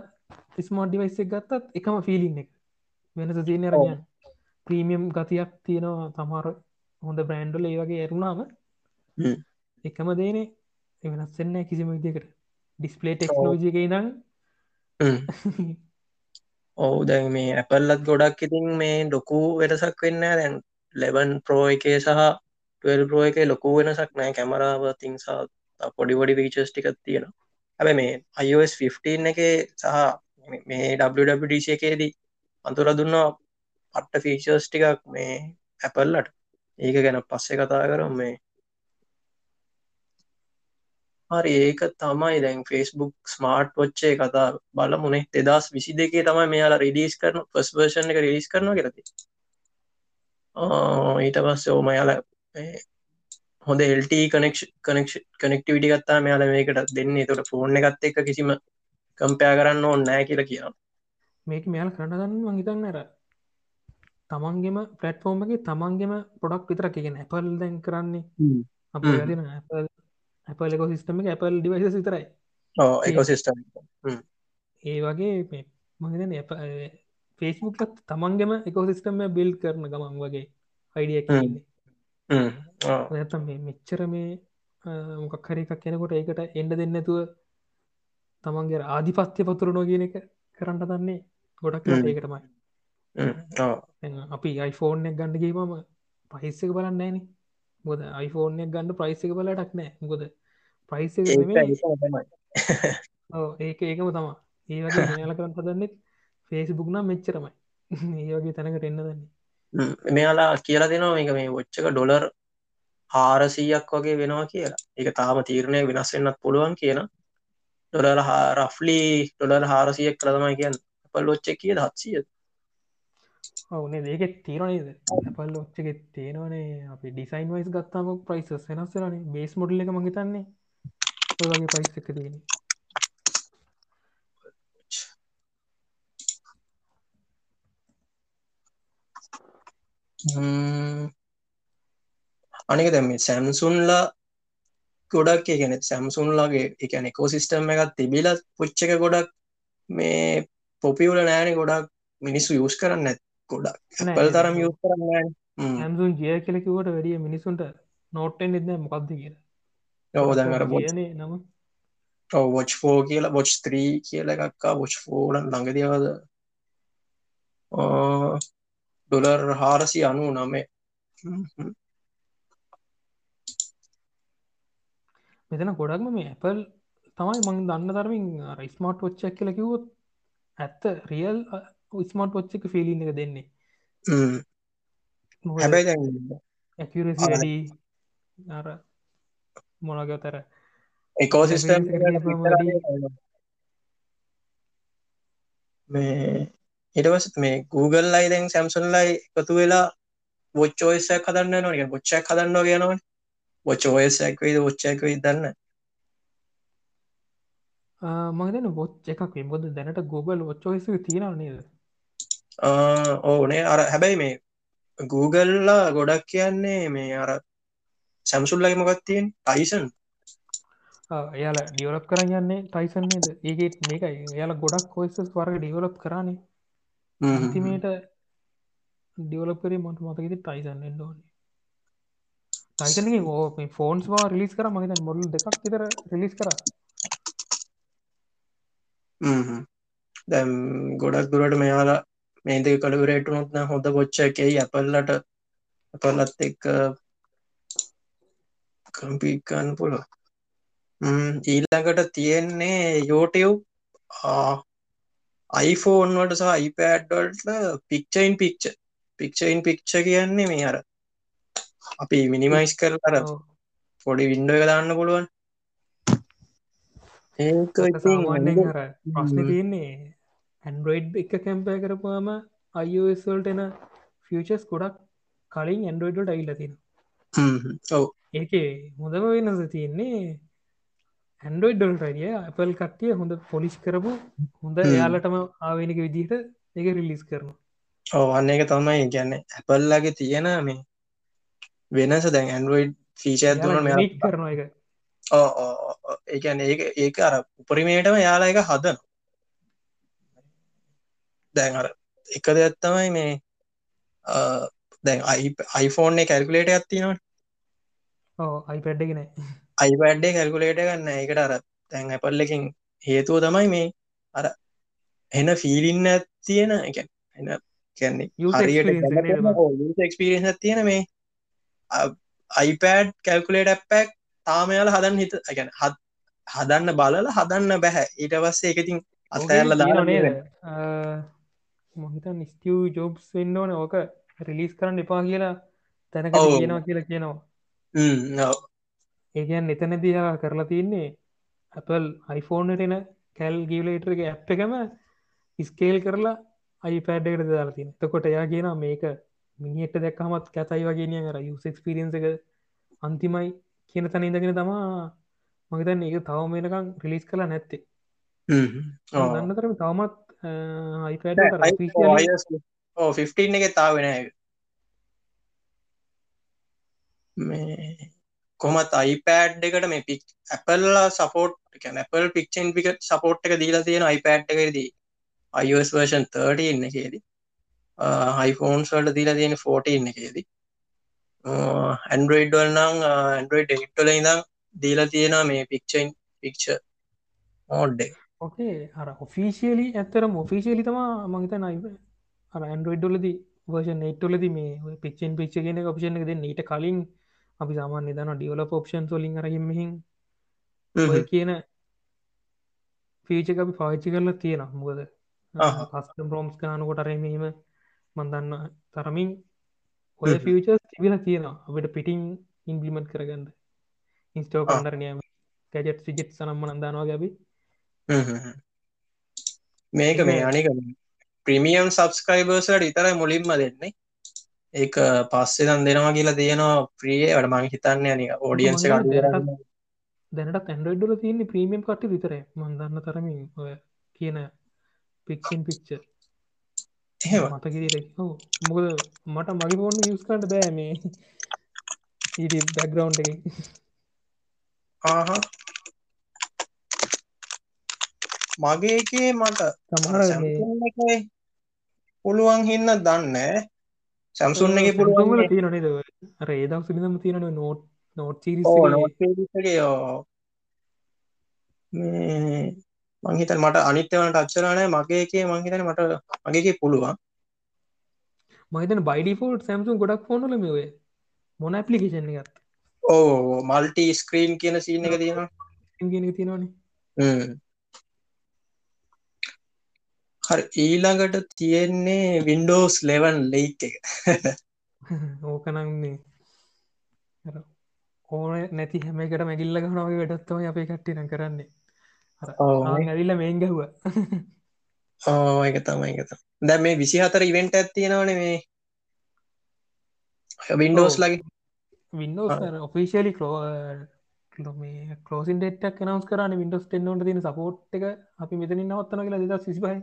ස්මාර්ට් ඩිවයිස් එක ගත්තත් එකම ෆිලින් එක. වෙනස තියන රගයන් ප්‍රීමියම් ගතියක් තියෙනවා තමර හොඳ බ්‍රෑන්්ඩල ඒ වගේ ඇරුණාම එකම දේනේ. වෙනස්සෙන්න කිසිම විදිකට ඩිස්පලේ ටෙක්නෝජි එක ඉදන් ඔවු දැන් මේ ඇපල්ලත් ගොඩක් ඉතින් මේ ඩොකු වෙනසක් වෙන්න දැන් ලෙබන් ප්‍රෝ එකේ සහ ප්‍රෝ එක ලොකු වෙනසක් නෑ. කැමරාව තිංසා පොඩි වොඩි වීචස් ටිකක් තියෙනවා. හැබ මේ iOS 15 එක සහ මේ WWDC එකේදී අතුර දුන්නා පට්ට ෆීචර්ස් ටිකක් මේ ඇපල්ලට ඒක ගැන පස්සේ කතා කරම් මේ. හරි ඒක තමයි දැන් ෆෙස්බුක් ස්මාර්ට් වච්චේ කතා බල මුණේ දෙදස් විසි දෙකේ තමයි මෙයාලා රිඩිස් කරන ෆස් වර්ෂන් එක රිලිස් කරනවා කරති ඊට පස්සේ ඕම යාල හොඳ එල්ට කනෙක් කනෙක් කනෙක්ටිවිටි ගත්තා මෙයාල මේකට දෙන්නේ. තොට ෆෝර්න එකත් එක කිසිම කම්පයා කරන්න ඕන්න නෑ කියලා කියන්න මේක මෙයාල් කරනගන්න මහිතන්න ඇර තමන්ගෙම පලට්ෆෝර්ම්ගේ තමන්ගෙම පොඩක් විතර කියෙන ඇපල් දැන් කරන්නේ. අප ඇපල් එක සිස්ටම එක ඇපල් ඩිවයිස විතරයි. ඒකෝසිස්ටම් ඒ වගේ මහිතන ෆේස්බුක්ත් තමන්ගෙම එකෝසිස්ටම බිල් කරන ගමන් වගේ අයිඩිය කියන්නේ. ඇතම් මේ මෙච්චර මේ මොකක් හරි එකක් කෙනකොට ඒකට එන්ඩ දෙන්නතුව තමන්ගේ ආධිපත්‍ය පතුරනෝ කියන එක කරන්න දන්නේ ගොඩක් ඒකටමයි අපි අයිෆෝන් එක ගණඩ ගීමම පහිස්සක බලන්න ෑන මොද අයිෆෝන් එක ගන්න ප්‍රයිසික බලටක් නෑ ගොද ප්‍රයිස ඒක ඒකම තමා ඒ වගේ යාල කරන්න පදන්නෙත් ෆේස්බුක් නම් මෙච්චරමයි ඒ වගේ තැනකට එන්න දන්නේ. මෙයාලා කියලා දෙනවා එක මේ ඔච්චක ඩොලර් හාරසීයක් වගේ වෙනවා කියලා. එක තාම තීරණය වෙනස් වෙන්නත් පුළුවන් කියන ඩොලර රෆ්ලි ඩොලර් හාරසියක් කරතමයි කියන්න. පල් ොච්ච කිය දත්සිය ඔවනේ දේකෙත් තීරනේද පල් ොච්චක තේනවනේ අපි ඩිසයින් වයිස් ගත්තාම ප්‍රයිස් වෙනස්සරනේ බේස් මොඩල්ල එක මහිතන්නේ ඔයගේ පයිස් එක තියෙන අනික දැම සැම්සුන්ලා ගොඩක් ගැන සැම්සුන්ලාගේ එකන එකෝ සිිස්ටම් එකත් තිබිලත් පුච්චක ගොඩක් මේ පොපිවල නෑන ගොඩක් මිනිස්සු යස් කරන්න ඇත් ගොඩක්. පල් තරම් යස් කරන්න ඇම්සුන් ජය කෙලෙකිවට වැඩිය මිනිසුන්ට නෝට්ටෙන් එන්න මොකක්ද කියලා. ඔවදර නම. වොච් ෆෝ කියලා බොච් ත්‍රී කියල එකක්කා බොච් ෆෝලන් ළඟදිවද ඩොලර් හාරසි අනු නමේ. මෙතන ගොඩක්ම මේ ඇපල් තමයි මං දන්න තරමින් රයිස්මර්ට් ොච්චක් කියල කිවොත් ඇත්ත රියල් ස්මර්ට් ොච්ච එක ෆිලින් එක දෙන්නේ. හැබැයි අර මොනගතර එකෝසිස්ටම් මේ හිටවස් මේ Google ලයි දැන් සැම්සුන් ලයි එකතු වෙලා බොච්චෝයසයක් හදන්න නොක බොච්චක් හදන්න කියනව බොච්චෝයසයක් වේද ොච්චයක් දන්න මගදන බොච් එකක් බොද දැනට Google ොච්චෝයස තියෙනව නේද? ඕනේ අර හැබැයි මේ Googleලා ගොඩක් කියන්නේ මේ අර සැම්සුල්ලයි මොකත්තියෙන් ටයිසන් එයාල ඩියවලප් කරන්න යන්නේ ටයිසන්නේද ඒකෙත් මේකයි. එයාල ගොඩක් කොයිසස් වර්ග ඩියවලප් කරන්නේ අන්තිමේට ඩියවලපරේ මට මතකෙති ටයිසන් එන්නඕනේ ටයිසන ඕ ෆෝන්ස් වා රිලිස් කර මහිත මොඩල් දෙකක් තර රිලිස් කර. දැම් ගොඩක් දුරට මෙයාලා මේදක කළුවරේට නොත්න හොඳ පොච්චකයි ඇපල්ලට අපලත් එක් කම්පිකන්න පුළො ඊල්ලඟට තියෙන්නේ යෝටව් iPhoneෆෝන් වට සහ iPadවල්ට පික්චයින් පික්ච පික්චයින් පික්ච කියන්නේ මේ අර අපි මිනිමයිස් කර කර පොඩි වින්ඩෝ එක දාන්න පුළුවන්. ඒක ඉතින් අර ප්‍රශ්න. තියෙන්නේ ඇන්ඩරෝයිඩ් එක කැම්පය කරපුවාම අයිෝස්වල්ට එන ෆියචස් ගොඩක් කලින් ඇන්ඩරෝයිඩ්ට තින හ්ම්. ඔව්. ඒක හොඳම වෙනස තියෙන්නේ ඇන්ඩරෝයිඩ්ඩල් රඩිය අපල් කට්ටිය හොඳ පොලිස් කරපු හොඳ හ්ම්. එයාලටම ආවෙනක විදිහට එක රිලිස් කරන ඔව අන්න එක තමයි ගැන්න ඇපල්ලගේ තියෙන මේ වෙනස දැන් ඇන්ඩරෝයිඩ් මෙ නික් කරන එක ඒකැන ඒක. ඒක අර උපරිමේටම යාලා එක හදන දැන් අර එක දෙයක්ත්තමයි මේ දැන් අයිෆෝන් කැල්කුලේට ඇත්තිනට අයිපඩ්ගෙන අයිපඩ්ඩේ කැල්කුලේට ගන්න. එකට අර තැන් ඇපල් එකින් හේතුව තමයි මේ අර එන ෆීලින්න තියෙන එක එන කියන්නේ තියෙන මේ අයිපඩ් කැල්කුලේට ඇප්පැක් තාමයාල හදන්න හිත ගැන හත් හදන්න බලල හදන්න බැහැ. ඊට පස්සේ එකතින් අතඇල්ල දාන නේද? මොහිත නිස්ටියව් ජොබ්ස් වෙන්න ඕන. ඕක රිලිස් කරන්න එපා කියලා තැනක. කියනවා කියලා කියනවා ඒකන් එතන දිහා කරලා තියන්නේ Apple iPhoneට එන කැල් ගිවලේටර එක ඇප් එකම ස්කේල් කරලා අයිපඩ් එකට දාලා තින තකොට එයා කියන මේක මිනිට දැක්කමත් කැතයි වගේ අර යුසෙක්ස්පිරියන්ස එක අන්තිමයි කියන තැන ඉඳගෙන තමා මගතන් ඒක තවම වෙනකම් රිලිස් කලා නැත්තේ. දන්න කරම තවමත් 15 එක තාව වෙන මේ කොමත් අයිපෑඩ් එකට මේ පික් ඇපල්ලා සපෝට් නැපල් පික්ෂන් පික සපෝට් එක දීලා තියෙන අයිපෑඩ් එකදී iOS වර්ෂන් 30 එකේදී හයිෆෝන්ස් වලට දීලා තියෙන 14 එකේදී ඇන්ඩරෝයිඩ් වල්නම් ඇන්ඩරෝයිඩ් එක්ටල ඉඳම් දීලා තියෙන මේ පික්ෂන් පික්ෂ මෝඩ් ඕකේ අර ඔෆිසිියලි ඇත්තරම ඔෆිසිියලි තමා මහිත නයි අර ඇන්ඩරෝයිඩ්ඩලද වර්ෂන් නෙට්ටලද මේ පික්ෂන් පික්ෂ කියන ඔපෂන් එක දෙන්න ඊට කලින් අපි සාමාන්‍ය දන ඩියවලප ඔප්ෂන් සොලින් රහිමහින් ඔය කියන ෆීච අපි පාච්චි කරලා තියෙන මුකද කස්ටම් රෝම්ස් ගානකොට රමීම මන්දන්න තරමින් ඔය. ෆිචස් තිබිල තියෙනවා. අපට පිටිං ඉන්පලිමට් කරගන්න. ඉන්ස්ටෝ ආ. කන්නරනයම කැජට් සිජෙට් සනම්ම නදානවා ගැබි මේක මේ අනික ප්‍රමියම් සබස්ක්‍රයිබර්සට ඉතරයි මුලින්ම දෙන්නේ ඒක පස්සේ දන් දෙනවා කියලා තියෙනවා ප්‍රියේ. වැඩ මං හිතන්න කඩු දැනටත්- දැනට ඇන්ඩඩල තියන්නේ ප්‍රීමියම් කට විතර මන්දන්න තරමින් ඔය කියන පික්ෂන් පික්ච එහෙම. මතකිරෙක් මොකද මට මගේ ෆෝන් යස්කට බෑ මේ ඊට බැක්ග්‍රවන්් එක. ආහ. මගේ එකේ මට සමහර පුළුවන් හින්න දන්න සැම්සුන් එක පුළුවන් තියෙන නේද අර ඒදම් සිලිදම තියෙන නෝට් නෝට් මේ මංහිතන් මට අනිත්‍යවනට අච්චරනෑ මගේ එකේ මංහිතන මට මගේගේ පුළුවන් මහිතන බයිඩිෆෝල්ට් සැම්සුම් ගොඩක් ෆෝනල මේ මොන ඇපලිකේෂන් එකත් ඕ මල්ටි ස්ක්‍රීන් කියන සීන එක තියෙනවා ගෙන තියෙනවානේ. හරි ඊළඟට තියෙන්නේ වින්ඩෝස් ලෙවන් ලෙයික් එක. ඕකනන්නේ ඕන නැති හැමකට මැගිල්ල ගනගේ වැඩත්තම අපේ කට්ටින කරන්නේ. ඇවිල්ල මේන් ගැහුව. ඕ එක තමයි එකත දැ මේ විසි හතර ඉවෙන්ට ඇත්තියෙනවන මේ. වින්ඩෝස්. ලගේ වින්ඩෝස් ඔෆිසිලි කලෝ මේ කලෝසින් ඩෙට්ක් නවස් කරන වින්ඩෝස් ටෙන්නට තින සපෝට් එක. අපි මෙතනින් නවත්තන කියලා දෙදස් සිසිබයි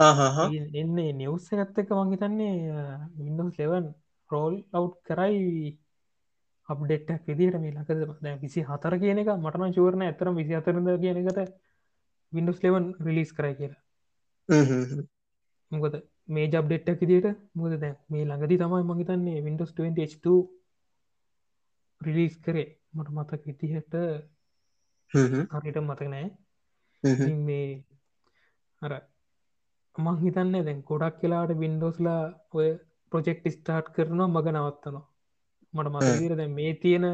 ආහහ එන්නේ නිවස්ස ගත්තක මංහිතන්නේ වින්ඩෝස් ලෙවන් රෝල් අව් කරයි අප්ඩෙට්ක් විදිට මේ ලකද විසි හතර කියන එක මටන ශූරණ ඇතරම් විසි අතරද කියන එකට වින්ඩෝස් ලෙවන් රිලිස් කරයි කියලා. මොකද මේ ජබ්ඩෙට්ක් විදිට මුද දැ මේ ළඟදි තමයි මහිතන්නේ වින්ඩෝස් 20 රිලිස් කරේ. මට මතක ඉතිහට හරිට මතක නෑ. ඉතින් මේ අර මං හිතන්නේ දැන් ගොඩක් කියලාට වින්ඩෝස්ලා ඔය ප්‍රොජෙක්් ස්ටාර්ට් කරනවා මග නවත්තනවා. මට මතකර දැන් මේ තියෙන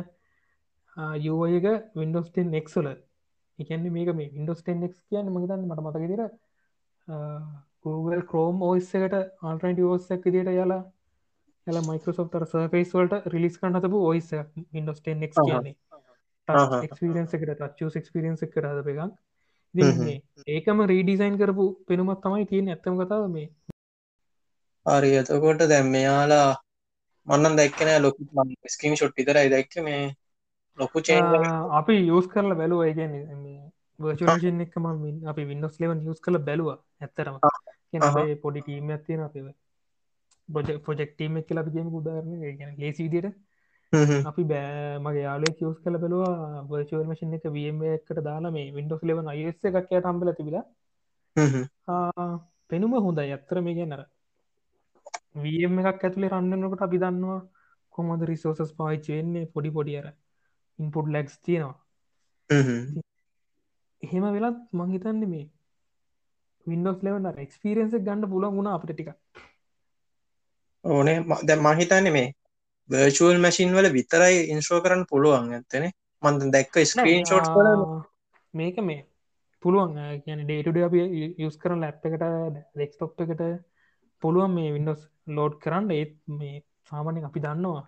යෝයක වින්ඩෝස්ටෙන් නෙක්සල එකන්න මේක මේ වින්ඩෝස්ටෙන් නෙක් කියන්න මහිතන්න මට මතකදිර Google Chrome ඔස්සකට ආල්ටන්ට ෝස්සක් දිට යාලා එල මයිකෝසෝ් තර සර්ෆේස් වලට රිලිස් කන්න හතපු ඔයිස ඉන්ඩෝස්ටෙන් නෙක් ආහා. කියන්නේ. ක්ස්පිරන්ස එකට ටච්චස් ක්ස්පිරන්ස එකට හද එකක්. ඉතින් මේ ඒකම රීඩිසයින් කරපු පෙනුමත් තමයි තියෙන ඇත්තම කතාව මේ. හරි එතකොට දැම් මෙයාලා මන්නන් දැක්කන ලොක ස්කීන් ෂොට් විතරයි දැක්ක මේ ලොකු චේ අපි යස් කරල බැලුව. ඒගැන වර්ෂන් එකම අපි වින්නස් ලෙවන් යස් කළ බැලුව ඇත්තරම පොඩි ටීම ඇත්තියෙන අපේ පොජෙක්ටීම කියලා පිගම උදාරන ගැන ලේසිදියට අපි බෑ. මගේ යාලේ යස් කල බැලවා වර්චුවල් මශන් එක වම එකට දාලා මේ වින්ඩෝස් ලෙවන් අයස එකක් හම්බල තිබිලා. පෙනුම හොඳ ඇත්තර මේ ගැනර වම් එකක් ඇතුලේ රන්නනකට අපි දන්නවා කොමද රිසෝසස් පාච්ච වෙන්නේ පොඩි පොඩියර ඉන්පුට් ලැක්ස් තියෙනවා. එහෙම වෙලත් මංහිතන්න මේ වින්ඩෝස් ලෙවන එක්ස්පිරන්ස ගන්න පුල වුණ අපට ටික ඕනේ. දැ මහිතන්න මේ බර්චුවල් මැසින් වල විතරයි ඉන්ස්්‍රෝ කරන්න පුළුවන් ඇත්තන මන්ද දැක්ක ස්ක්‍රීන් ෂෝට් කල මේක මේ පුළුවන් කියන ඩේටඩ අප යස් කරන ලැප් එකට ඩෙක්ස්ටොප් එකට පුළුවන් මේ වින්ඩෝස් ලෝඩ් කරන්න. ඒත් මේ සාමානෙන් අපි දන්නවා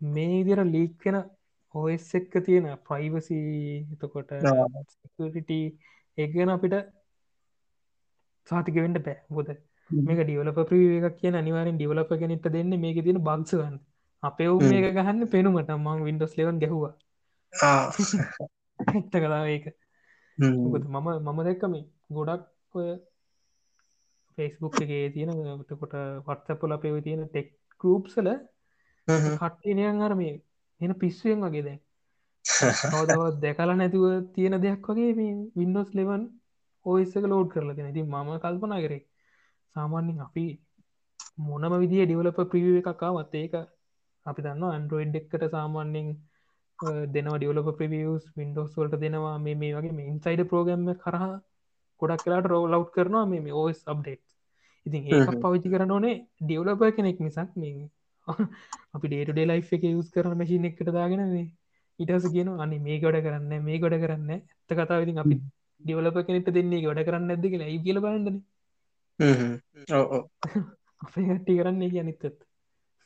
මේ ඉදිර ලීක්කෙන ඔස් එක්ක තියෙන ප්‍රයිවසි එතකොට ඒගන අපිට සාතික වෙන්ට පෑ බොද මේක ඩියවලප ප්‍රී එකක් කියන අනිවාරෙන් ඩිවලප කෙනෙට දෙන්න මේක තියෙන බක්සගන්න අපේ වූ මේක ගහන්න පෙනුමට මං වින්ඩෝස් ලෙවන් ගැහවා. එත්ත කලා ඒක. මම මම දැක්කම ගොඩක් ඔය ෆෙස්බුක් එකේ තියෙනකොට වත්සපොල අපේ තියෙන ටෙක් ගරුප්සල කට්ටිනයන් අර මේ එන පිස්සුවෙන් වගේ දැන්. කවදවත් දැකලා නැතුව තියෙන දෙයක් වගේ මේ වින්ඩෝස් ලෙවන් ඕස්සක ලෝඩ් කරලා තියෙන ති මම කල්පනා කරේ සාමාන්‍යෙන් අපි මොනම විදිිය ඩිවලප ප්‍රිව එකක්කාවත් ඒක අපි දන්න ඇන්ඩරෝයිඩ් එක්කට සාමාන්‍යෙන් දෙනවා ඩියවලප ප්‍රවියස් වින්ඩෝස් වලට දෙනවා මේ මේ වගේ ඉන්සයිඩ ප්‍රෝගම්ම කරහා ගොඩක් කලාට රෝ ලව් කරනවා මේ ඕස් අප්ඩේට් ඉතින් ඒක පවිචි කරන ඕනේ ඩියවලප කෙනෙක් මිසක් මේ අපි ඩේටඩේ ලයි් එක යස් කරන මැසින එකට දාගෙන මේ ඉටස කියන අනි මේ ගොඩ කරන්න මේ ගොඩ කරන්න ඇත්ත කතා ඉතින් අපි ඩිවලප කෙනෙට දෙන්නේ ගොඩ කරන්න ඇද කියලා ඒ කියල බලන්නන. අපේ හටි කරන්නේ අනිත්තත්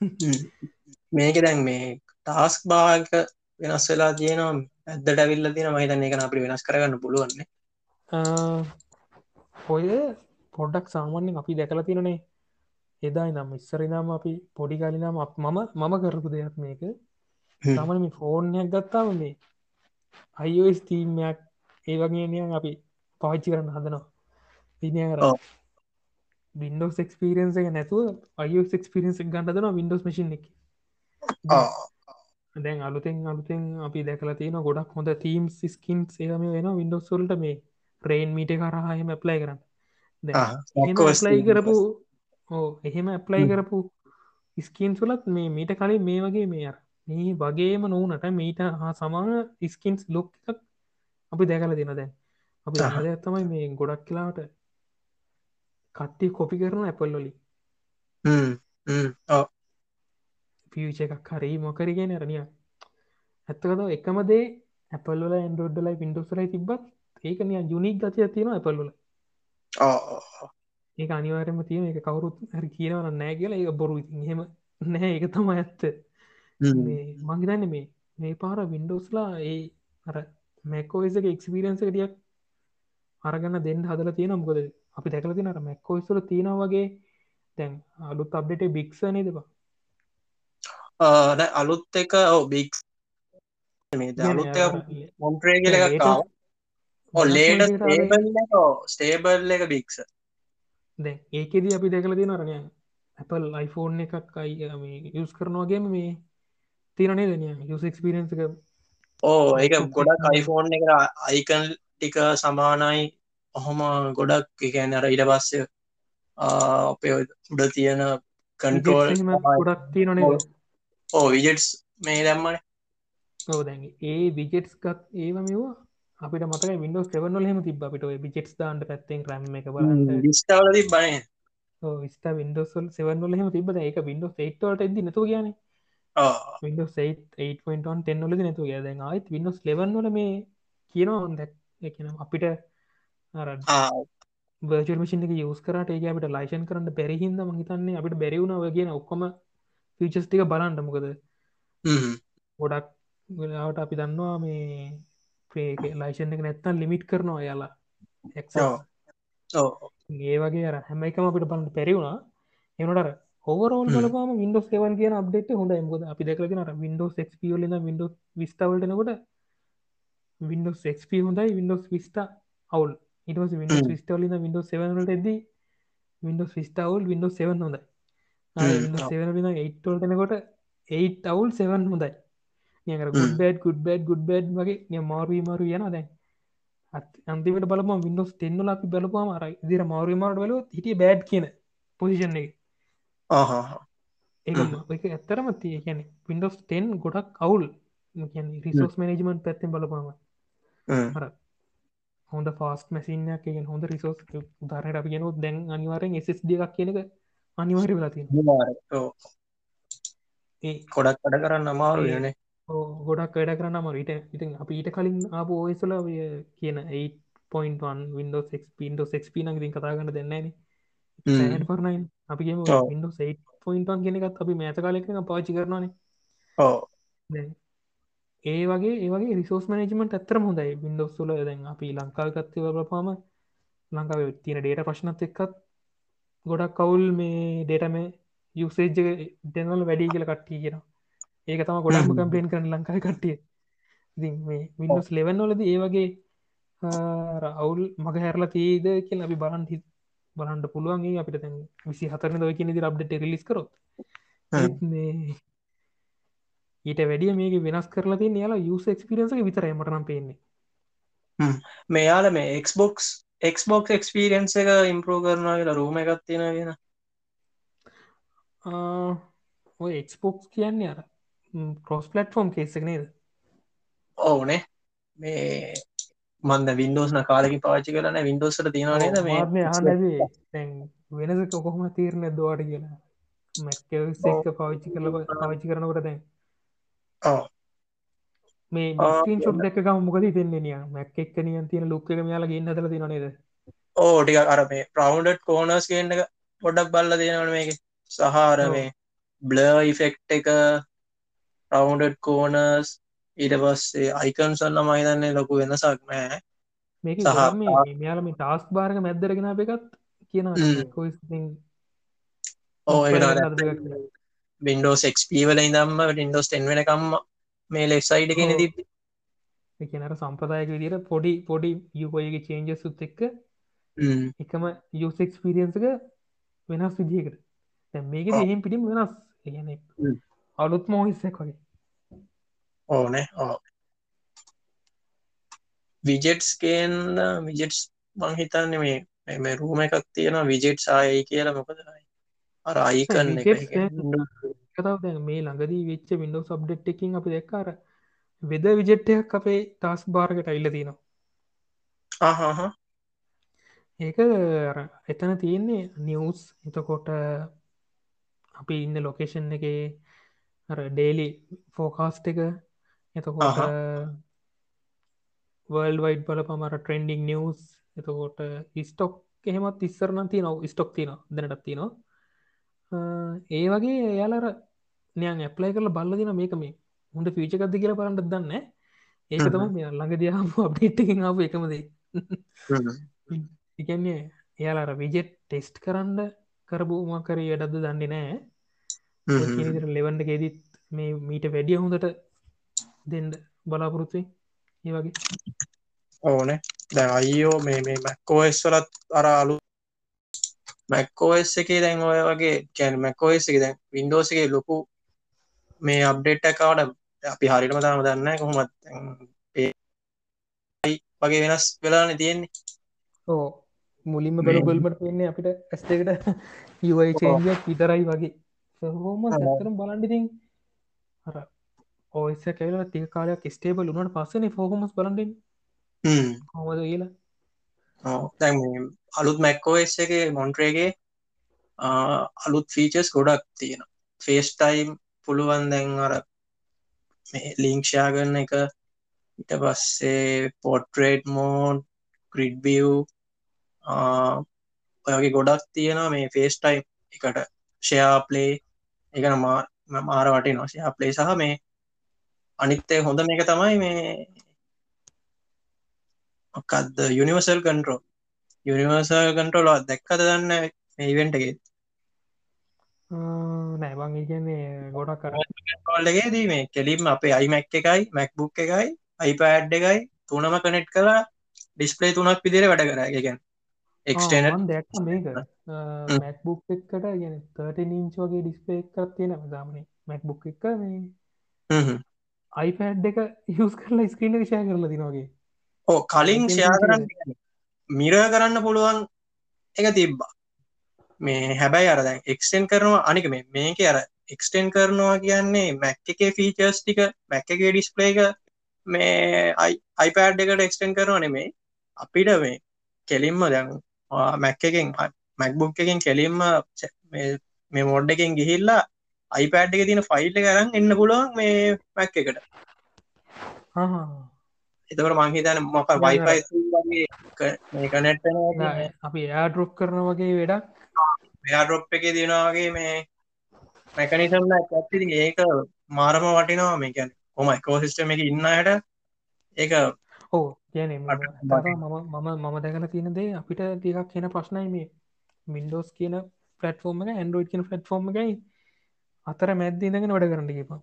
මේක දැන් මේ ටාස්ක් භාග වෙනස් වෙලා තියෙනවා. ඇදට ඇවිල්ල තියෙන මහිතන්න එක අපි වෙනස් කරගන්න පුළුවන්නේ ඔය පොඩ්ඩක් සාමාන්‍යෙන් අපි දැකලා තිනනේ එදායි නම් ඉස්සරිනාම අපි පොඩි කලිනම් මම මම කරපු දෙයක් මේක. තමන මේ ෆෝර්නයක් ගත්තාව මේ අයිස් තීමයක් ඒ වගේ නියන් අපි පාච්චි කරන්න හදනවා. පිනය කර වින්ඩෝස් එක්ස්පිරන්ස එක නැතුව අයස් එක්ස්පිරන්ස් ගන්නදන වින්ඩෝස් මසින් එක. දැන් අලුතෙන් අලුතෙන් අපි දැකලා තියෙන ගොඩක් හොඳ තීම් ස්කින්ස් ඒම වෙන වින්ඩෝස් සොල්ට මේ රේන් මීට කරහම ඇප්ලයි කරන්න. ලයි කරපු ඕ එහෙම ඇප්ලයි කරපු ස්කින් සුලත් මේ මීට කලින් මේ වගේ මේ මේ වගේම නොවනට මීට හා සමාන ස්කින්ස් ලොක් එකක් අපි දැකල දෙන දැන්. අපි හද ඇත්තමයි මේ ගොඩක් කියලාට කට්ටි කොපි කරන ඇපල්ලොලි පියච එකක් හරි මොකරගෙන රනිය ඇත්තකත එකමදේ ඇපල්ල ඇන්ඩෝඩ්ලයි පින්ඩෝස්ලයි තිබත් ඒකන යුනික් ගතිය තියෙන ඇපල්ල ඒ අනිවාරම තියෙන එක කවරුත් හරි කියනවන නෑ කියලා. ඒ බොරු. හෙම නෑ. එක තම ඇත්ත. මංහිතන්න මේ මේ පාර වින්ඩෝස්ලා ඒ අර මැකෝයිසක එක්ස්පිරන්ස ටියක් අරගන්න දෙන්න හදල තියෙන මොකද අපි දැකල තින අර මැක්කෝයිස්තුල තියෙන වගේ තැන් අලුත් අප්ඩේට බික්ස නේදවා අලුත් එක බික් අලුත් මොන්ට්‍රේ කියල එකක්කාව ලේට ස්ටේබල් එක බික්ස දැ ඒකෙද අපි දැකල තින අරනය Apple iPhoneෆෝන් එකක් අයි යස් කරනවාගේම මේ තිරනේ දනිය යස් එක්ස්පිරන්ස එක? ඕ ඒක ගොඩක් iPhoneෆෝන් එක අයිකන් ටික සමානයි ඔහොම ගොඩක් එකන අර ඉට පස්සය අපේ උඩ තියෙන කන්ටෝල් ගොඩක් තියනේ ඕ විජෙට්ස් මේ දැම්මන. දැන් ඒ විජෙට්ස් ගත් ඒව මෙවා අපිට මතක විඩෝස් සෙවනල හෙම තිබ අපිට විජෙට්ස් දාන්ට පැත්තෙන් රම එක ස්ටාවල තිබන විස්ට විඩෝසල් සෙවනල හෙම තිබ එක විඩෝ ේට්වට ඇද නතු කියන විඩෝ 8.1 10 නතු දැන් ආයිත් විඩෝස් ලෙවන්නල මේ කියනවා. දැක් එකන අපිට බර්ජර්මෂන් එක යස් කරට ඒ අපට ලයිෂන් කරන්න පැරහින්ද මහිතන්නේ අපිට බැරිවුණාව කියන ඔක්කොම ෆිචස් ටික බලන්ට මොකද ගොඩක් වෙලාවට අපි දන්නවා මේ ප්‍රේක ලයිෂන් එක නැත්තන් ලිමිට් කරනවා යාලා ඔව්. ඒ වගේ අර හැම එකම අපිට බලන්න පැරිවුණා එනටර හෝරෝල්. බලපාම විඩස් සවන් කියන අප්ඩේට හොඳ මුද අපි දෙකලගෙන විඩෝස් ක් ල විඩ විස්ටවල්ටනකොට විඩෝස් ක් හොඳයි විඩෝස් විස්ට අවුල් ඉටස විඩෝස් හ්ම්. විස්ටවල විඩෝ 7ට ඇද විඩෝස් විස්ටවල් විඩෝ 7 හොඳයි හ්ම්. විඩ ඔව්. 7 ඒට්ටනකොට ඒට අවුල් 7 හොඳයි නියකට හ්ම්. Good bad good bad good bad වගේ නිය මාරුවී මාරු යන දැන් අන්තිමට බලම විඩෝස් තෙන්නල අපි බලපුවාම අර දිර මාරුවමාට බල හිටිය බෑඩ් කියන පොසිෂන් එක එක ඇත්තරම තිය කියන පින්ඩෝස් 10 ගොඩක් අවුල් රිසෝස් මනජමන්ට පැත්තෙන් බලපාම හ්ම්. හොඳ ෆාස්ට මැසිනයක් කියෙන් හොඳ රිසෝස් ධරට අපි ගෙනු දැන් අනිවාරෙන් SSD එකක් කියනක අනිවාර්ය වෙලාතිය ගොඩක් වැඩ කරන්න අමාරු ඕ ගොඩක් වැඩ කරන්න මරට ඉතින් අපි ඊට කලින් ආප ඕයසල කියන 8.1 Windows Windows XP නං ඉතින් කතාගන්න දෙන්නන පරණයි ඔව්. Windows 8.1 කෙනෙකත් අපි මෑත කාලෙක පාචි කරනවානේ. දැන් ඒ වගේ ඒවගේ රිසෝස් මනජමට ඇතරම හොඳයි. බින්ඩොස් තුල දැන් අපි ලංකාවකත්ව බලපාම ලංකාව තියෙන ඩේට ප්‍රශ්නත් එක්කත් ගොඩක් කවුල් මේ ඩේටම යුසේජ් දෙනවල වැඩි කියල කට්ටිය කියෙන ඒක තම ගොඩක්ම. කම්පලේන් කරන ලංකායි කට්ටිය. ඉතින් මේ විඩස් ලෙවන් වලද ඒ වගේ අවුල් මග හැරලා තීද කියල අපි බලන් හි බලන්ට පුළුවන්ගේ අපිට විසි හතරන දව කියන දි අප්ඩට රිලිස් කරොත් ඊට වැඩිය මේක වෙනස් කරලා තිය යාලා යුස එක්ස්පිරන්සක විතරයි මටනම් පේන්නේ. මෙයාල මේ එක්බොක්ස් එක්බොක් එක්ස්පිරියන්ස එක ඉම්පරෝ කරනවා කියලා රූම එකත් තියෙන කියෙන. ඔය එක්ස්පොක්ස් කියන්නේ අර පොස් පලට්ෆෝම් කේසක නේද? ඕනේ. මේ මන්ද වින්ඩෝස්න කාලෙකි පාචි කරන වින්ඩෝස්ට තියෙනවනේද මේ වෙනස කොහොම තීරණ දවාට කියලා. මැක්ක පාවිච්චි කරල පාවිච්චි කරනකට දැන්. මේ ආ, ස්ක්‍රීන් ෂොට් දෙක මොකද තින්නේ මැක් එක් නියන් තියෙන ලුක්ක එක යාලා ගන්න හදල තින නේද? ඕ ටික අර මේ ප්‍රවන්ඩ් කෝනස් කියන්න එක පොඩක් බල්ල තියෙනවන මේක. සහර ඔව්. මේ බ්ල ඉෆෙක්් එක රවන්ඩ් කෝනස් ඊට පස්සේ අයිකන්සන්න මහිතන්නේ ලොකු වෙනසක් නෑ මේක සහ- මේ මෙයාල මේ ටාස්ක් බාරක මැද්දරගෙන එකත් කියන හ්ම්. කොයිස් ඕ ඉන්ස්පයර් වින්ඩෝස් එක්ප වල ඉදම්ම ින්ඩෝස් ටෙන් වෙනකම්ම මේ ලෙක්සයිඩ කියෙන. තිබ කියනට සම්ප්‍රදායක විදිර පොඩි පොඩි යුපයගේ චේන්ජ සුත් එක්ක එකම යුසෙක්ස්පිරියන්සක වෙනස් විදිකට මේක ඔව්. එහෙම පිටිම වෙනස්. හ්ම්. අලුත් මෝහිස්සක් වගේ. ඕනේ ඕ විජෙට්ස් කියන්න විජෙට්ස් මංහිතන්න මේ මේ රූම එකක් තියෙන විජෙට් සායයි කියලා මොකදයි අර අයිකන්න කතාව දැන් මේ ළඟදී වෙච්ච විඩෝ සබ්ඩෙට් එකින් අපි දෙක්කාර වෙද විජෙට්ටයක් අපේ ටස් බාර්ගට අයිල්ල තියෙනවා. ආහහ ඒක එතන තියෙන්නේ නිවස් එතකොට අපි ඉන්න ලොකේෂන් එක ඩේලි ෆෝකාස්ට එක. එතකොට වර්ල් වයිඩ් බල පමර ට්‍රෙන්ඩිං නිවස් එතකොට ස්ටොක් එහෙමත් ඉස්සරන තිය නව ස්ටොක් තියන දැනටත් තියනවා ඒ වගේ එයාලර නයන් ඇප්ලයි කරල බල්ල දින මේක මේ හොඳ ෆීචකක්ද කියලා පරන්නට දන්න ඒක. තම මේ ළඟ දයාම අප්ඩේට්කින් ආපු එකමදේ ඉගන්නේ එයාලාර විජෙට් ටෙස්ට් කරන්න කරපුමකර වැඩද දන්නේ නෑ ලෙවන්ඩ ගෙදීත් මේ මීට වැඩිය හොඳට දෙන්ඩ බලාපොරොත්තුයි ඒ වගේ. ඕනේ. දැ අයියෝ මේ මේ මැක්කෝස් වලත් අර අලු මැක්කෝස් එක දැන් ඔය වගේ කැන මැක්කෝස් එක දැන් වින්ඩෝසගේ ලොකු මේ අප්ඩේට් එකවට අපි හරිටම තාම දන්න කොහොමත් වගේ වෙනස් වෙලාන තියෙන්නේ ඕ මුලින්ම බල බල්මට පෙන්නේ අපිට ඇස්තකට යයි චේන්ජක් විතරයි වගේ හෝම ඔව්. සැතරම් බලන්ඩිතින් අර ඔයස කැල තිය කාලයක් ස්ටේබල් උනට පස්සන ෆෝහමස් බලන්ඩෙන් හ්ම්. හොමද කියලා. දැන් අලුත් මැක්කෝස් එක මොන්ට්‍රේගේ අලුත් ෆීචස් ගොඩක් තියෙන ෆේස් ටයිම් පුළුවන් දැන් අර ලිංක්ෂයා ගන්න එක. ඉට පස්සේ පොට්‍රේට් මෝඩ් ග්‍රිඩ්බිය් ඔයගේ ගොඩක් තියෙනවා මේ ෆේස් ටයිම් එකට ෂයා ප්ලේ එකන මාර වටේ නොෂයා ප්ලේ සහ මේ අනිත්තේ හොඳ මේක තමයි මේ මොකක්ද යුනිවර්සල් කන්ට්‍රෝ යුනිවර්සල් කන්ට්‍රෝල දැක්කද දන්න ඉවෙන්ටගේ නෑබං කියන්නේ ගොඩක් කර කොල්ලගේ දී මේ කෙලිම් අපේ අයිමැක් එකයි මැක්බුක් එකයි අයිපෑඩ් එකයි තුනම කනෙට් කලා ඩිස්පලේ තුනක් විදිර වැඩ කරගැන් මේක. මැක්බුක් එකට ගෙන තට ඉංච වගේ ඩිස්පේ එකක් තියෙන දාමන මැක්බුක් එක අයිපෑඩ් එක යස් කරලා ස්ක්‍රීන විෂය කරලා දිනවාගේ ඕ කලින් ෂයා කරන්න මිර කරන්න පුළුවන් එක තිබ්බා. මේ හැබැයි අර දැන් එක්ස්ටෙන් කරනවා අනික මේ මේක අර එක්ස්ටෙන් කරනවා කියන්නේ මැක් එකේ ෆීචර්ස් ටික මැක් එකේ ඩිස්පලේ එක මේ අයිපෑඩ් එකට එක්ස්ටෙන් කරනවා නෙමේ අපිට මේ කෙලින්ම දැන් මැක් එකෙන් මැක්බුක් එකෙන් කෙලින්ම මේ මොඩ් එකෙන් ගිහිල්ලා අයිපෑඩ් එක තියෙන ෆයිල් එක කරන්න එන්න පුළුවන් මේ මැක් එකට. එතකට මංහිතන මොක වයිපයි කනෙට් අපි එයා ඩොප් කරන වගේ වැඩක්. මෙයා ඩොප් එක දෙනවාගේ මේ මැකනිසම්ල ඇත්ති ඒක මාරම වටිනවා. මේකැන කොම එකෝසිස්ටම එක ඉන්න හට ඒක ඕ කියන මම මම දැකල තියෙන දේ අපිට තිකක් කියන ප්‍රශ්නයි මේ. මින්ඩෝස් කියන පලටෆෝර්ම එක ඇන්ඩරෝඩ් කියන පලටෆෝර්ම එකයි අතර මැද්දිනගෙන වැඩ කරන්න කියපා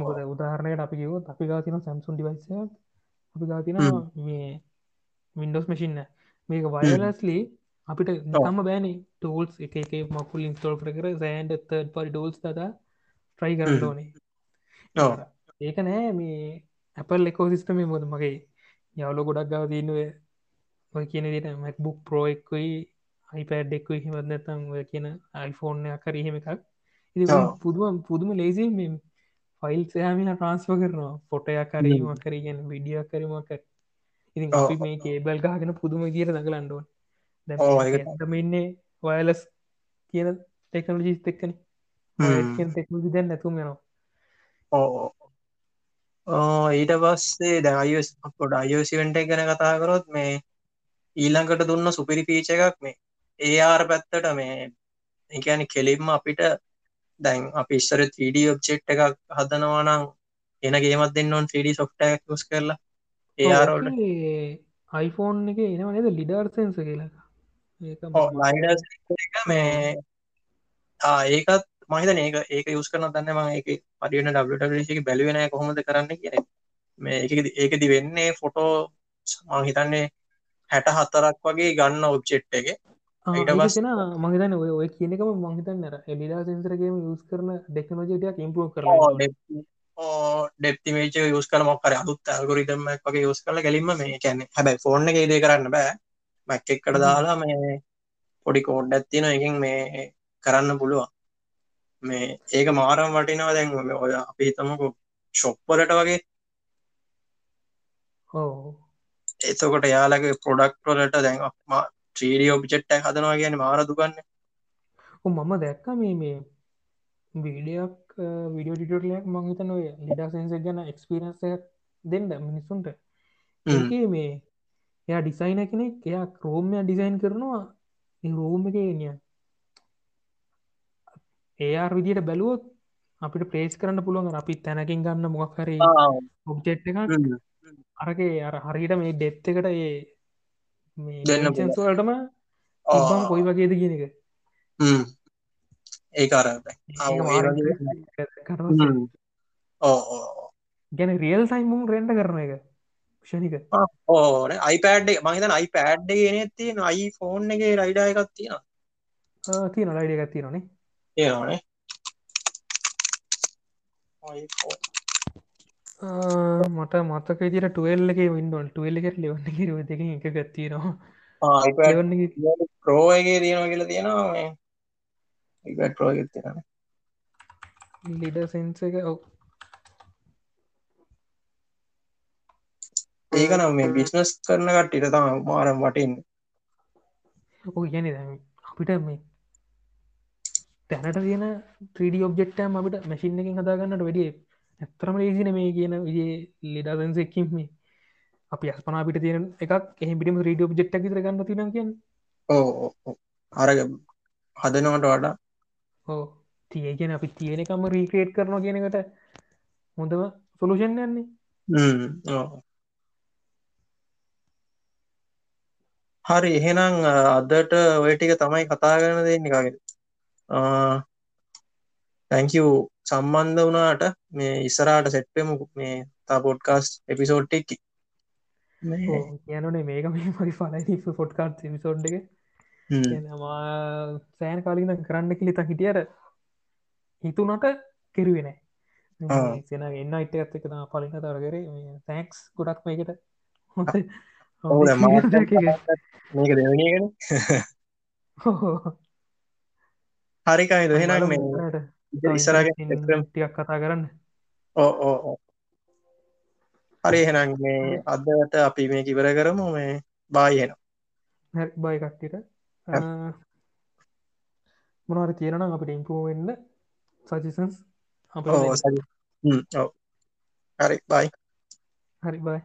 මොකද උදාහරණයට අපි කිව අපි ගාතින සැම්සුන් ඩිවයිස අපි ගාතින මේ වින්ඩෝස් මසින්න මේක වයලස්ලි අපිට නම බෑන. ටෝල්ස් එක මකුල් ඉන්ස්ටෝල් කර සෑන්ඩ තර්ඩ් පරි ඩෝල්ස් තද ට්‍රයි කරන්න ඕනේ. ඒක නෑ මේ ඇපල් එකෝ සිිස්ටම මොද මගේ යවලෝ ගොඩක් ගව දීනුව ඔය කියන දට මැක්බුක් ප්‍රෝ එක්කුයි අයිපඩ් එක්කුයි හිමත්නතම් ඔය කියන අයිෆෝර්න් කර එහෙම එකක්. ඉ පුදුම පුදුම ලේසි ෆයිල් සෑමින ට්‍රන්ස්ප කරනවා. ෆොටයක් කරීම කරගෙන විඩිය කරීමක් කර ඉතින් අපි මේ කේබල් ගහගෙන පුදුම දිර දඟලන්ඩුවන් දැමන්නේ වයලස් කියන ටෙක්නෝජිස් එක්කන ටෙක්නෝජි දැන් නැතුම යනවා. ඕ ඊට පස්සේ දැයිස් පොඩ අයෝසිවෙන්ට ගැන කතා කරොත් මේ ඊළඟට දුන්න සුපිරි පීච එකක් මේ ඒ ආර පැත්තට මේ එකන කෙලින්ම අපිට දැන් අපි ඉස්සර 3D ඔබ්ජෙක්් එකක් හදනවානම් එනගේමත් දෙන්න ඔන් 3D සොෆ්ටයක් ස් කරලා ඒරෝල්ට අයිෆෝන් එක එනවා නද? ලිඩර්සන්ස කියලා. මේ ඒකත් මහිත ඒක ඒක යුස් කරන දන්න ම ඒක පඩියන ඩක් බැලිවෙන කොහොමද කරන්න කියෙන මේ ඒක දි වෙන්නේ ෆොටෝ සමාහිතන්නේ හැට හත්තරක් වගේ ගන්න ඔබ්චෙට් එක පස්සෙන මහිතන ඔය කියනකම මහිතන්නර එලිලා සෙන්සරගේම යස් කරන ඩෙක්නෝජටයක් ඉම්පරෝ කර ඩෙප්තිමේච යස් කල මොක්කර අදුත් ඇල්ගොරිතමක් වගේ යස් කල ගැලින්ම මේ කැනෙ හැබයි ෆෝර්න එක දේ කරන්න බෑ. මැක් එක්කට දාලා මේ පොඩි කෝඩ් ඇත්තින එකින් මේ කරන්න පුළුවන්. මේ ඒක මාරම් වටිනවා. දැන් ඔය අපි හිතමකු ශොප්පලට වගේ. එතකොට යාලගේ පොඩක්් වලට දැන් ත්‍රීඩිය ඔබ්ජෙට්ට හදනවා කියන මාර දුගන්න මම දැක්ක මේ මේ වීඩියක් විඩියෝ ටිටලයක් මංහිතන ඔය ලිඩා සන්ස ගැන එක්ස්පිරන්ස දෙන්න මිනිස්සුන්ට. මේ එයා ඩිසයින කෙනෙක් එයා ක්‍රෝම්ය ඩිසයින් කරනවා. රෝම එක නිය ඒර් විදියට බැලුවොත් අපිට ප්‍රේස් කරන්න පුළුවන් අපි තැනකින් ගන්න මොක්හරේ ඔබ්ජෙට් එක අරගේ අර හරිට මේ ඩෙප් එකට ඒ දෙන්නසල්ටම ඉබම් කොයි වගේද කියන එක. ඒ අර ගැන රියල් සයිමුම් රෙන්ඩ කරන එක ෂණික ඕන අයිපඩ් මහිතන අයිපෑඩ් ගෙන තියෙන අයි ෆෝන් එක රයිඩා එකක් තියෙන තියෙන රයිඩ එකක් තියෙනනේ ඒනේ මට මතක තිර ටුවල් එක වින්ඩල් ටුවල් එකට ලෙවන්න කිරව දෙක එක ගත්තිනවා ප්‍රෝයගේ තියෙනවා කියලා තියෙනවා ප්‍රෝ තියෙන ලිඩ සෙන්ස එක. ඔව. ඒක නම් මේ බිස්නස් කරන කට්ටිට තම මාරම් වටින් ඕ ගැන අපිට මේ තැනට තියෙන 3D ඔබ්ෙක්ටම් අපිට මැසින් එකින් හදාගන්නට වැඩිය ඇත්තරම ලේසින මේ කියන විජේ ලෙඩාදන්සෙක්කින් මේ. අපි අස්පනා පිට තියෙන එකක් එහ පිටම රීඩ ඔබ්ෙක්්ක් තර ගන්න තින කිය ඕ අරග හදනවට වඩා. ඕ තියගෙන අපි තියෙනකම රීක්‍රේට් කරනවා කියනකට හොඳම සොලුෂන් යන්නේ. හරි එහෙනම් අදට ඔය ටික තමයි කතා කරන දෙන්න එකගෙන තැංකූ සම්බන්ධ වනාට මේ ඉස්සරාට සෙට්පෙමු මේ තා පොඩ්කාස්ට් එපිසෝඩ් එක්කි කියනනේ මේක මේ මරි පලයි ෆොට්කාට් විසෝඩ් එක. සෑන කාලින කරන්න කිලිත හිටියට හිතුනට කෙරුවෙනෑ සෙන එන්න අයිට ඇත්ත එක පලින තර කර. තැක්ස් ගොඩක් මේකට. මේක දෙවනගෙන හරිකයි දහෙනම් මේ ඉස්සරග ටියක් කතා කරන්න. ඕ ඕ හරි එහෙනම් මේ අදට අපි මේ කිවර කරමු මේ බායිහෙන බයි කට්ටිට මොනවර තියෙනනම් අපිට ඉම්පුවෙන්න සජිසන්ස් හරි බයි. හරි බයි